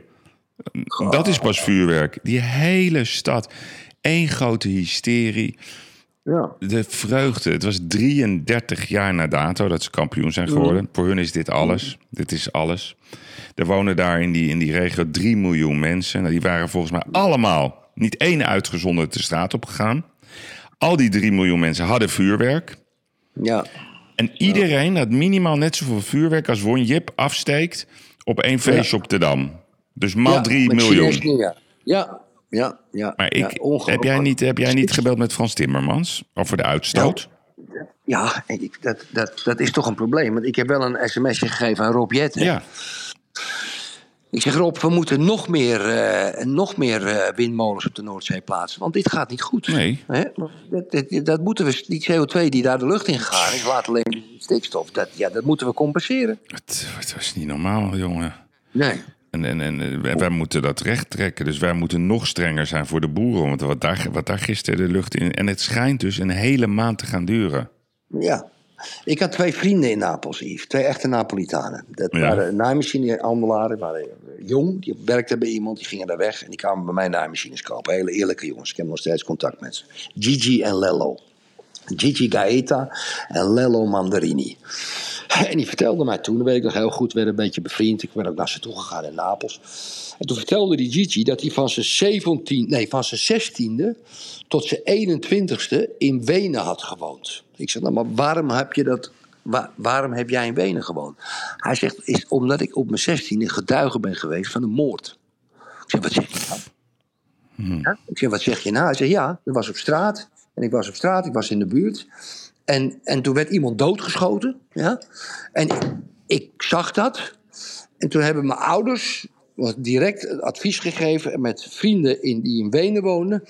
Dat is pas vuurwerk. Die hele stad. Eén grote hysterie. Ja. De vreugde. Het was 33 jaar na dato dat ze kampioen zijn geworden. Voor hun is dit alles. Dit is alles. Er wonen daar in die, in die regio 3 miljoen mensen. Nou, die waren volgens mij allemaal, niet één uitgezonderd, de straat op gegaan. Al die 3 miljoen mensen hadden vuurwerk. ja. En iedereen had minimaal net zoveel vuurwerk als Won Jip afsteekt op één feestje op de Dam. Dus maal Ja, 3 met miljoen. Nieuwjaar. Ja, ja, ja. Maar ja, ik, heb, jij niet, heb jij niet gebeld met Frans Timmermans over de uitstoot? Ja, en ik, dat, dat, dat is toch een probleem. Want ik heb wel een sms'je gegeven aan Rob Jetten. Ja. Ik zeg Rob, we moeten nog meer, eh, nog meer eh, windmolens op de Noordzee plaatsen. Want dit gaat niet goed. Nee. Hè? Dat, dat, dat moeten we, die CO2 die daar de lucht in gegaan is, laat alleen stikstof. Dat, ja, dat moeten we compenseren. Het, het was niet normaal, jongen. Nee. En, en, en eh, wij- wij moeten dat recht trekken. Dus wij moeten nog strenger zijn voor de boeren. Want wat daar, wat daar gisteren de lucht in... En het schijnt dus een hele maand te gaan duren. Ja. Ik had twee vrienden in Napels, Yves. Twee echte Napolitanen. Dat Ja. waren naaimachinehandelaren. waren eh, jong, die werkten bij iemand. Die gingen daar weg en die kwamen bij mij naaimachines kopen. Hele eerlijke jongens. Ik heb nog steeds contact met ze. Gigi en Lello. Gigi Gaeta en Lello Mandarini. En die vertelde mij toen, dat weet ik nog heel goed, we werden een beetje bevriend. Ik ben ook naar ze toe gegaan in Napels. En toen vertelde die Gigi dat hij van zijn 17, nee, van zijn 16e tot zijn 21ste in Wenen had gewoond. Ik zeg, nou, maar waarom heb je dat? wa- waarom heb jij in Wenen gewoond? Hij zegt, is omdat ik op mijn 16e getuige ben geweest van een moord. Ik zeg, wat zeg je nou? Ja? Ik zeg, wat zeg je nou? Hij zegt, ja, dat was op straat. En ik was op straat, ik was in de buurt. En, en toen werd iemand doodgeschoten. Ja? En ik, ik zag dat. En toen hebben mijn ouders wat direct advies gegeven... met vrienden in, die in Wenen wonen...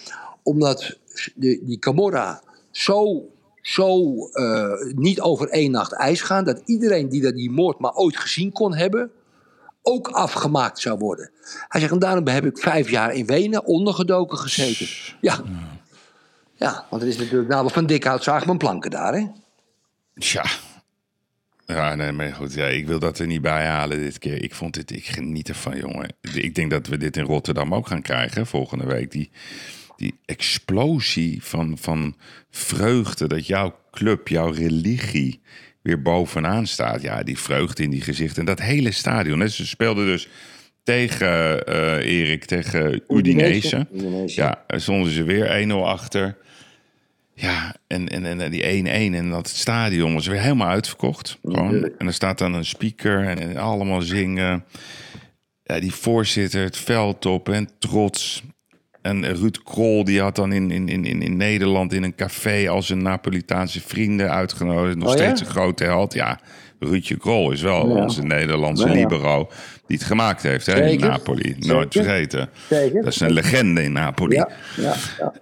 omdat de, die Camorra zo, zo eh, niet over één nacht ijs gaan... dat iedereen die dat, die moord maar ooit gezien kon hebben... ook afgemaakt zou worden. Hij zegt, en daarom heb ik vijf jaar in Wenen ondergedoken gezeten. Ja. Ja, want het is natuurlijk nou van Dikhout zagen mijn planken daar, hè? Tja. Ja, nee, maar goed. Ja, ik wil dat er niet bij halen dit keer. Ik vond dit, ik geniet ervan, jongen. Ik denk dat we dit in Rotterdam ook gaan krijgen volgende week. Die, die explosie van, van vreugde dat jouw club, jouw religie weer bovenaan staat. Ja, die vreugde in die gezichten. En dat hele stadion. Hè. Ze speelden dus tegen eh Erik, tegen Udinese. Udinese. Ja, stonden ze weer 1-0 achter. Ja, en, en, en die 1-1 en dat stadion was weer helemaal uitverkocht. Gewoon. En er staat dan een speaker en, en allemaal zingen. Ja, die voorzitter, het veld op en trots. En Ruud Krol die had dan in, in, in, in Nederland in een café al zijn Napolitaanse vrienden uitgenodigd. Nog Oh, ja? steeds een grote held. Ja, Ruudje Krol is wel Ja. onze Nederlandse Ja, libero die het gemaakt heeft hè, in. Napoli. Nooit Zeker. vergeten. Zeker. Dat is een legende in Napoli. Ja.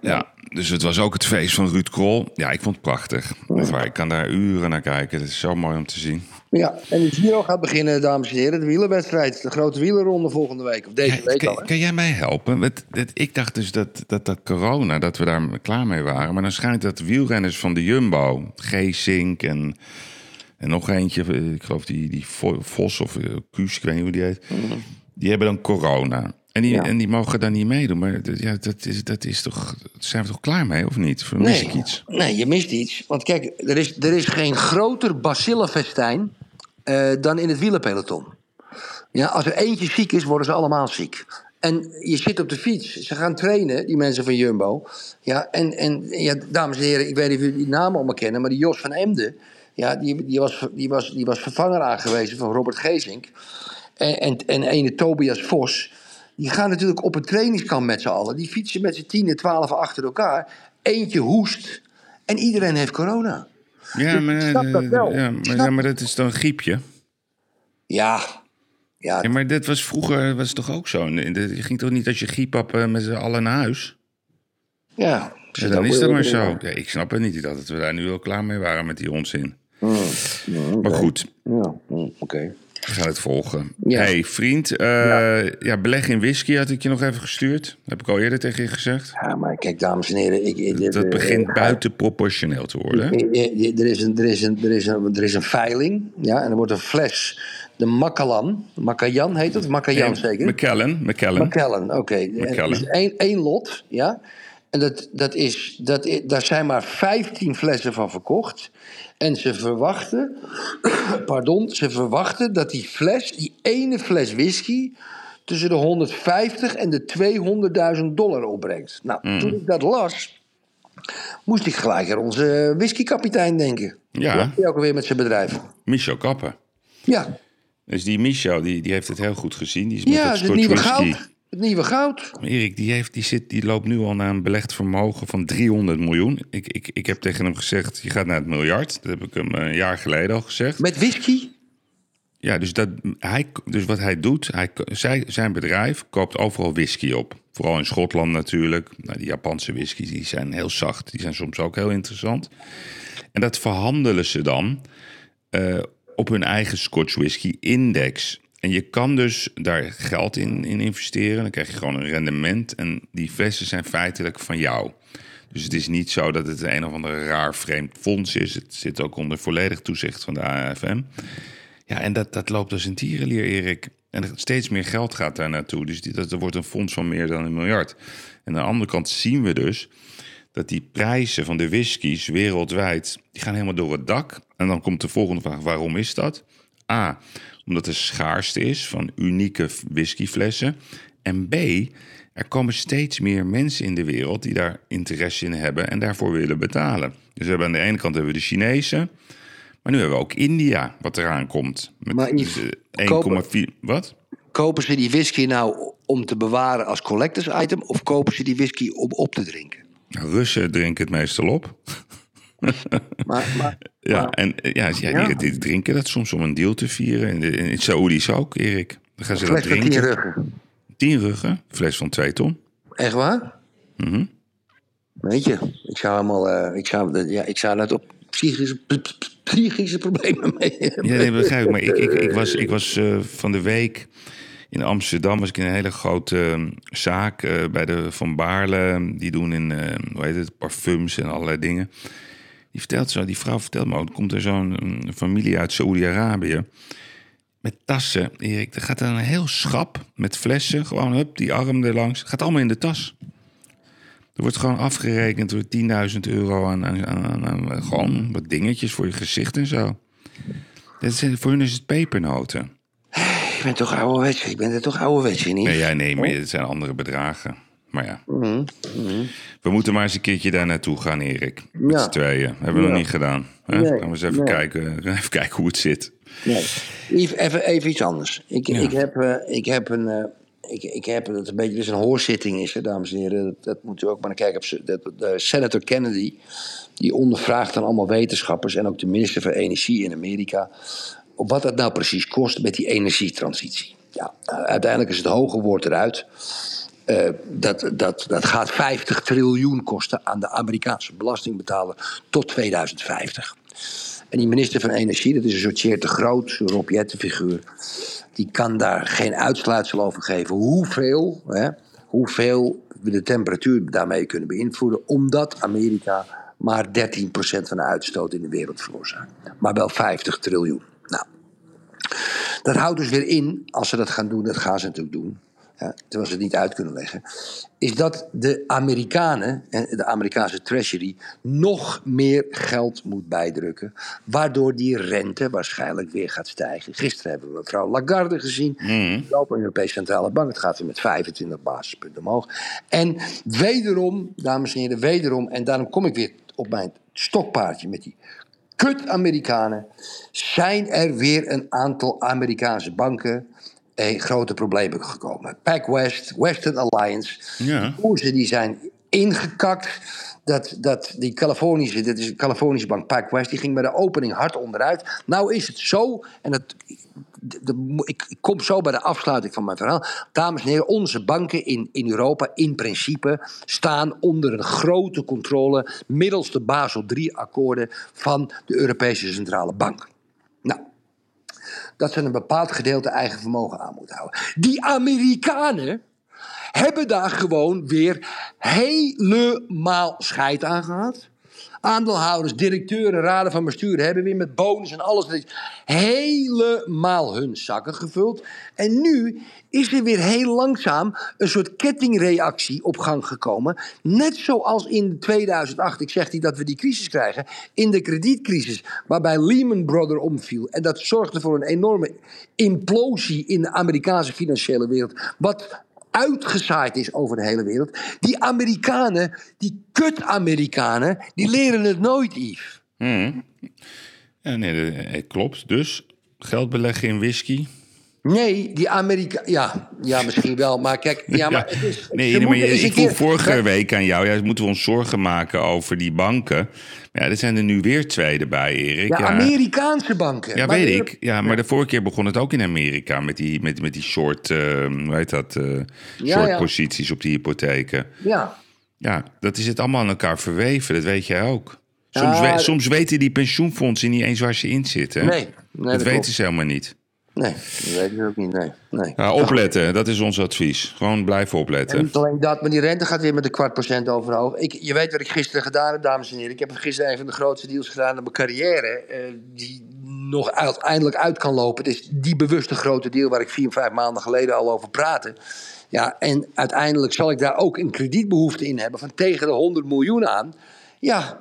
Ja, dus het was ook het feest van Ruud Krol. Ja, ik vond het prachtig. Echt waar, ik kan daar uren naar kijken. Het is zo mooi om te zien. ja. En de Giro gaat beginnen, dames en heren. De wielerwedstrijd. De grote wielerronde volgende week. Of deze week al. kan, hè? kan jij mij helpen? Dat- ik dacht dus dat, dat dat corona, dat we daar klaar mee waren. Maar dan schijnt dat wielrenners van de Jumbo, Geesink en, en nog eentje, eh, ik geloof die, die Vo- Vos of eh, Kuus, ik weet niet hoe die heet. Die hebben dan corona. En die, Ja. en die mogen dan niet meedoen. Maar ja, dat, is, dat is toch, zijn we toch klaar mee, of niet? Of mis ik iets? nee, je mist iets. Want kijk, er is, er is geen groter bacillenfestijn eh, dan in het wielerpeloton. Ja, als er eentje ziek is, worden ze allemaal ziek. En je zit op de fiets. Ze gaan trainen, die mensen van Jumbo. Ja, en, en ja, dames en heren, ik weet niet of jullie die namen allemaal kennen... maar die Jos van Emden, ja, die, die, was, die, was, die was vervanger aangewezen van Robert Geesink. En, en, en ene Tobias Vos... die gaan natuurlijk op een trainingskamp met z'n allen. Die fietsen met z'n tien en twaalf achter elkaar. Eentje hoest en iedereen heeft corona. Ja, maar, ik snap dat wel. Ja, maar, snap ja, maar dat is dan een griepje. Ja, ja, Ja, maar dit was vroeger was het toch ook zo? Je ging toch niet als je griep had eh, met z'n allen naar huis? ja. Ja, dan is dat maar zo. Ja, ik snap het niet. Dat we daar nu al klaar mee waren met die onzin. Maar goed, Ja, hm, oké. We gaan het volgen. Ja. hey, vriend. eh, ja. beleg in whisky had ik je nog even gestuurd. Heb ik al eerder tegen je gezegd. Ja, maar kijk, dames en heren. Ik, ik- Dat begint eh, buitenproportioneel te worden. Er is, een, er, is een, er, is een, er is een veiling. Ja, en er wordt een fles. De Macallan. Macajan heet het? Macajan zeker? McKellen. McKellen. McKellen, oké. En McKellen. Dus één, één lot, ja. En dat, dat is, dat is, daar zijn maar 15 flessen van verkocht. En ze verwachten, <coughs> pardon, ze verwachten dat die fles, die ene fles whisky, tussen de 150 en de 200.000 dollar opbrengt. Nou, Mm. toen ik dat las, moest ik gelijk aan onze whiskykapitein denken. Ja. Die ook alweer met zijn bedrijf. Michel Kappen. Ja, Dus die Michel, die, die heeft het heel goed gezien. Die is met ja het Scotch nieuwe whisky. goud. Het nieuwe goud. Erik, die, heeft, die, zit, die loopt nu al naar een belegd vermogen van 300 miljoen. Ik, ik, ik heb tegen hem gezegd, je gaat naar het miljard. Dat heb ik hem een jaar geleden al gezegd. Met whisky? Ja, dus, dat, hij, dus wat hij doet, hij, zij, zijn bedrijf koopt overal whisky op. Vooral in Schotland natuurlijk. Nou, die Japanse whiskies die zijn heel zacht. Die zijn soms ook heel interessant. En dat verhandelen ze dan eh, op hun eigen Scotch Whisky Index. En je kan dus daar geld in, in investeren. Dan krijg je gewoon een rendement. En die flessen zijn feitelijk van jou. Dus het is niet zo dat het een of ander raar vreemd fonds is. Het zit ook onder volledig toezicht van de AFM. Ja, en dat, dat loopt als een tierenlier, Erik. En steeds meer geld gaat daar naartoe. Dus die, dat, er wordt een fonds van meer dan een miljard. En aan de andere kant zien we dus dat die prijzen van de whiskies wereldwijd... die gaan helemaal door het dak. En dan komt de volgende vraag, waarom is dat? A, omdat er schaarste is van unieke whiskyflessen. En B, er komen steeds meer mensen in de wereld... die daar interesse in hebben en daarvoor willen betalen. Dus we hebben aan de ene kant hebben we de Chinezen... Maar nu hebben we ook India, wat eraan komt. Met Maar Yves, eh, 1,4... Wat? Kopen ze die whisky nou om te bewaren als collectors item of kopen ze die whisky om op te drinken? Russen drinken het meestal op. Maar, maar, <laughs> Ja, en eh, ja, ja. Die, die drinken dat soms om een deal te vieren. En de, in Saoedi's ook, Erik. Dan gaan ze dat drinken. tien ruggen. Tien ruggen, fles van twee ton. Echt waar? Mhm. Weet je, ik zou helemaal, eh, ik zou, ja, ik zou op psychische, psychische problemen <laughs> mee hebben. Ja, nee, begrijp ik. Maar ik, ik, ik was, ik was eh, van de week in Amsterdam. Was ik in een hele grote eh, zaak bij de Van Baarle. Die doen in, hoe heet het, parfums en allerlei dingen. Die vertelt zo, die vrouw vertelt me ook, er komt er zo'n familie uit Saoedi-Arabië. Met tassen, Erik. Er gaat dan een heel schap met flessen. Gewoon, hup, die arm erlangs. Gaat allemaal in de tas. Er wordt gewoon afgerekend door 10.000 euro aan, aan, aan, aan gewoon wat dingetjes voor je gezicht en zo. Dat is, voor hun is het pepernoten. Ik ben toch ouderwets, ik ben er toch ouderwets in. Nee, ja, nee, maar het zijn andere bedragen. Maar ja, Mhm, we moeten maar eens een keertje daar naartoe gaan, Erik. Met Ja. z'n tweeën. Hebben we Ja. nog niet gedaan. Hè? Nee, Gaan we eens even, nee. kijken, <laughs> even kijken hoe het zit. Nee. Even, even iets anders. Ik, Ja. ik, heb, eh, ik heb een, eh, ik, ik heb het een beetje, dus een hoorzitting is, hè, dames en heren. Dat, dat moet u ook maar kijken. De, de, Senator Kennedy, die ondervraagt dan allemaal wetenschappers en ook de minister van Energie in Amerika. Op wat dat nou precies kost met die energietransitie. Ja, uiteindelijk is het hoge woord eruit. Uh, dat, dat, dat gaat 50 triljoen kosten aan de Amerikaanse belastingbetaler tot 2050. En die minister van Energie, dat is een soort zeer te groot, Rob figuur die kan daar geen uitsluitsel over geven hoeveel, hè, hoeveel we de temperatuur daarmee kunnen beïnvloeden, omdat Amerika maar 13% van de uitstoot in de wereld veroorzaakt. Maar wel 50 triljoen. Nou, dat houdt dus weer in, als ze dat gaan doen, dat gaan ze natuurlijk doen ja, terwijl ze het niet uit kunnen leggen, is dat de Amerikanen, de Amerikaanse treasury, nog meer geld moet bijdrukken, waardoor die rente waarschijnlijk weer gaat stijgen. Gisteren hebben we mevrouw Lagarde gezien, mm. de Europese Centrale Bank, het gaat weer met 25 basispunten omhoog. En wederom, dames en heren, wederom, en daarom kom ik weer op mijn stokpaardje met die kut Amerikanen, zijn er weer een aantal Amerikaanse banken in grote problemen gekomen. PacWest, Western Alliance, ja. die koersen die zijn ingekakt. Dat, dat die Californische, dit is een Californische bank, PacWest, die ging bij de opening hard onderuit. Nou is het zo, en dat, de, ik, ik, kom zo bij de afsluiting van mijn verhaal. Dames en heren, onze banken in, in Europa in principe staan onder een grote controle middels de Basel III-akkoorden van de Europese Centrale Bank. Dat ze een bepaald gedeelte eigen vermogen aan moeten houden. Die Amerikanen hebben daar gewoon weer helemaal scheid aan gehad. Aandeelhouders, directeuren, raden van bestuur hebben weer met bonus en alles helemaal hun zakken gevuld. En nu is er weer heel langzaam een soort kettingreactie op gang gekomen. Net zoals in 2008, ik zeg niet dat we die crisis krijgen, in de kredietcrisis, waarbij Lehman Brothers omviel. En dat zorgde voor een enorme implosie in de Amerikaanse financiële wereld. Wat uitgezaaid is over de hele wereld. Die Amerikanen, die kut-Amerikanen, die leren het nooit, Yves. Hmm. Ja, nee, dat klopt. Dus geld beleggen in whisky. Nee, die Amerika... Ja, ja, misschien wel. Maar kijk, <laughs> ja, maar het is... Nee, maar ik vroeg vorige week aan jou... Ja, moeten we ons zorgen maken over die banken. Ja, er zijn er nu weer twee erbij, Erik. Ja, Amerikaanse banken. Ja, weet ik. Ja, maar de vorige keer begon het ook in Amerika... met die, met, met die short, uh, hoe heet dat, uh, short posities op die hypotheken. Ja. Ja, dat is het allemaal aan elkaar verweven. Dat weet jij ook. Soms, soms weten die pensioenfondsen niet eens waar ze in zitten. Nee, nee dat, weten ze helemaal niet. Nee, dat weet ik ook niet. Nee. nee. Ja, opletten, dat is ons advies. Gewoon blijven opletten. En niet alleen dat, maar die rente gaat weer met een kwart procent overhoog. Ik, je weet wat ik gisteren gedaan heb, dames en heren. Ik heb gisteren een van de grootste deals gedaan in mijn carrière. Uh, die nog uiteindelijk uit kan lopen. Het is die bewuste grote deal waar ik vier, vijf maanden geleden al over praatte. Ja, en uiteindelijk zal ik daar ook een kredietbehoefte in hebben van tegen de 100 miljoen aan. Ja,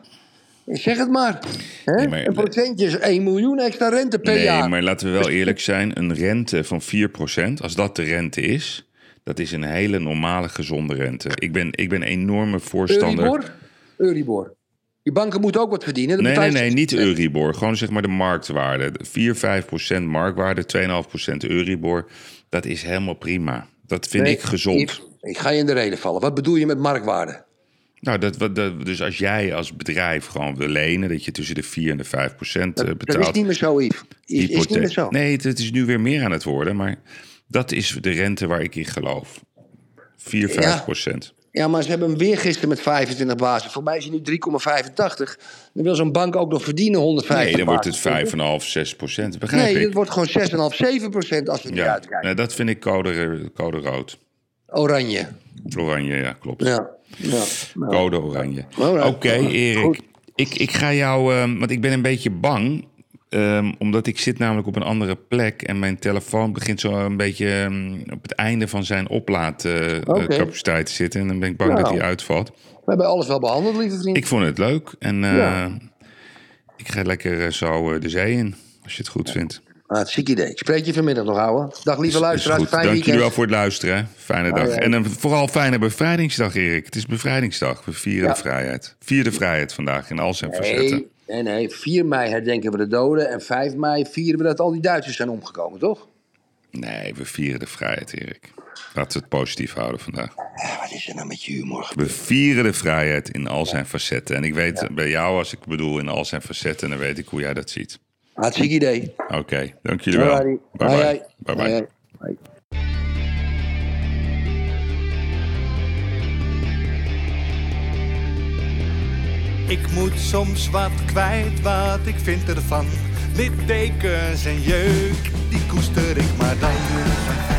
Zeg het maar. Hè? Nee, een procentje is 1 miljoen extra rente per jaar. Nee, maar laten we wel eerlijk zijn. Een rente van 4%, als dat de rente is... dat is een hele normale, gezonde rente. Ik ben, ik ben een enorme voorstander... Euribor? Euribor. Die banken moeten ook wat verdienen. nee, nee, nee, niet Euribor. Gewoon zeg maar de marktwaarde. 4, 5% marktwaarde, 2,5% Euribor. Dat is helemaal prima. Dat vind ik gezond. Ik, ik ga je in de reden vallen. Wat bedoel je met marktwaarde? Nou, dat, dat, dus als jij als bedrijf gewoon wil lenen, dat je tussen de 4 en de 5 procent betaalt. Eh, dat is niet meer zo, Yves. Is, is niet meer zo. Nee, het, is nu weer meer aan het worden, maar dat is de rente waar ik in geloof. 4, 5 procent. Ja, maar ze hebben hem weer gisteren met 25 basis. Voor mij is hij nu 3,85. Dan wil zo'n bank ook nog verdienen 150 Nee, dan wordt het 5,5, 6 procent. Begrijp nee, ik? het wordt gewoon 6,5, 7 procent als we ja, uitkijken. Nee, dat vind ik code, code rood. Oranje. Oranje, ja, klopt. Ja. Ja, nou. Code oranje. Oké, Erik. Ik, ik ga jou, uh, want ik ben een beetje bang. Um, omdat ik zit namelijk op een andere plek en mijn telefoon begint zo een beetje um, op het einde van zijn oplaadcapaciteit okay. te zitten. En dan ben ik bang nou, dat hij uitvalt. We hebben alles wel behandeld, lieve vriend. Ik vond het leuk en uh, ja. ik ga lekker zo de zee in, als je het goed vindt. Ah, het ziek idee. Ik spreek je vanmiddag nog, ouwe. Dag lieve luisteraars. Fijn Dank jullie wel voor het luisteren. Fijne dag. En een vooral fijne bevrijdingsdag, Erik. Het is bevrijdingsdag. We vieren ja. de vrijheid. Vierde vrijheid vandaag in al zijn nee, facetten. Nee, nee. 4 mei herdenken we de doden. En 5 mei vieren we dat al die Duitsers zijn omgekomen, toch? Nee, we vieren de vrijheid, Erik. Laten we het positief houden vandaag. Ja, wat is er nou met je humor? We vieren de vrijheid in al zijn facetten. En ik weet bij jou, als ik bedoel in al zijn facetten, dan weet ik hoe jij dat ziet. Hartstikke idee. Oké, dank jullie wel. Bye bye. Bye bye. Ik moet soms wat kwijt, wat ik vind ervan. Littekens en jeuk, die koester ik maar dan.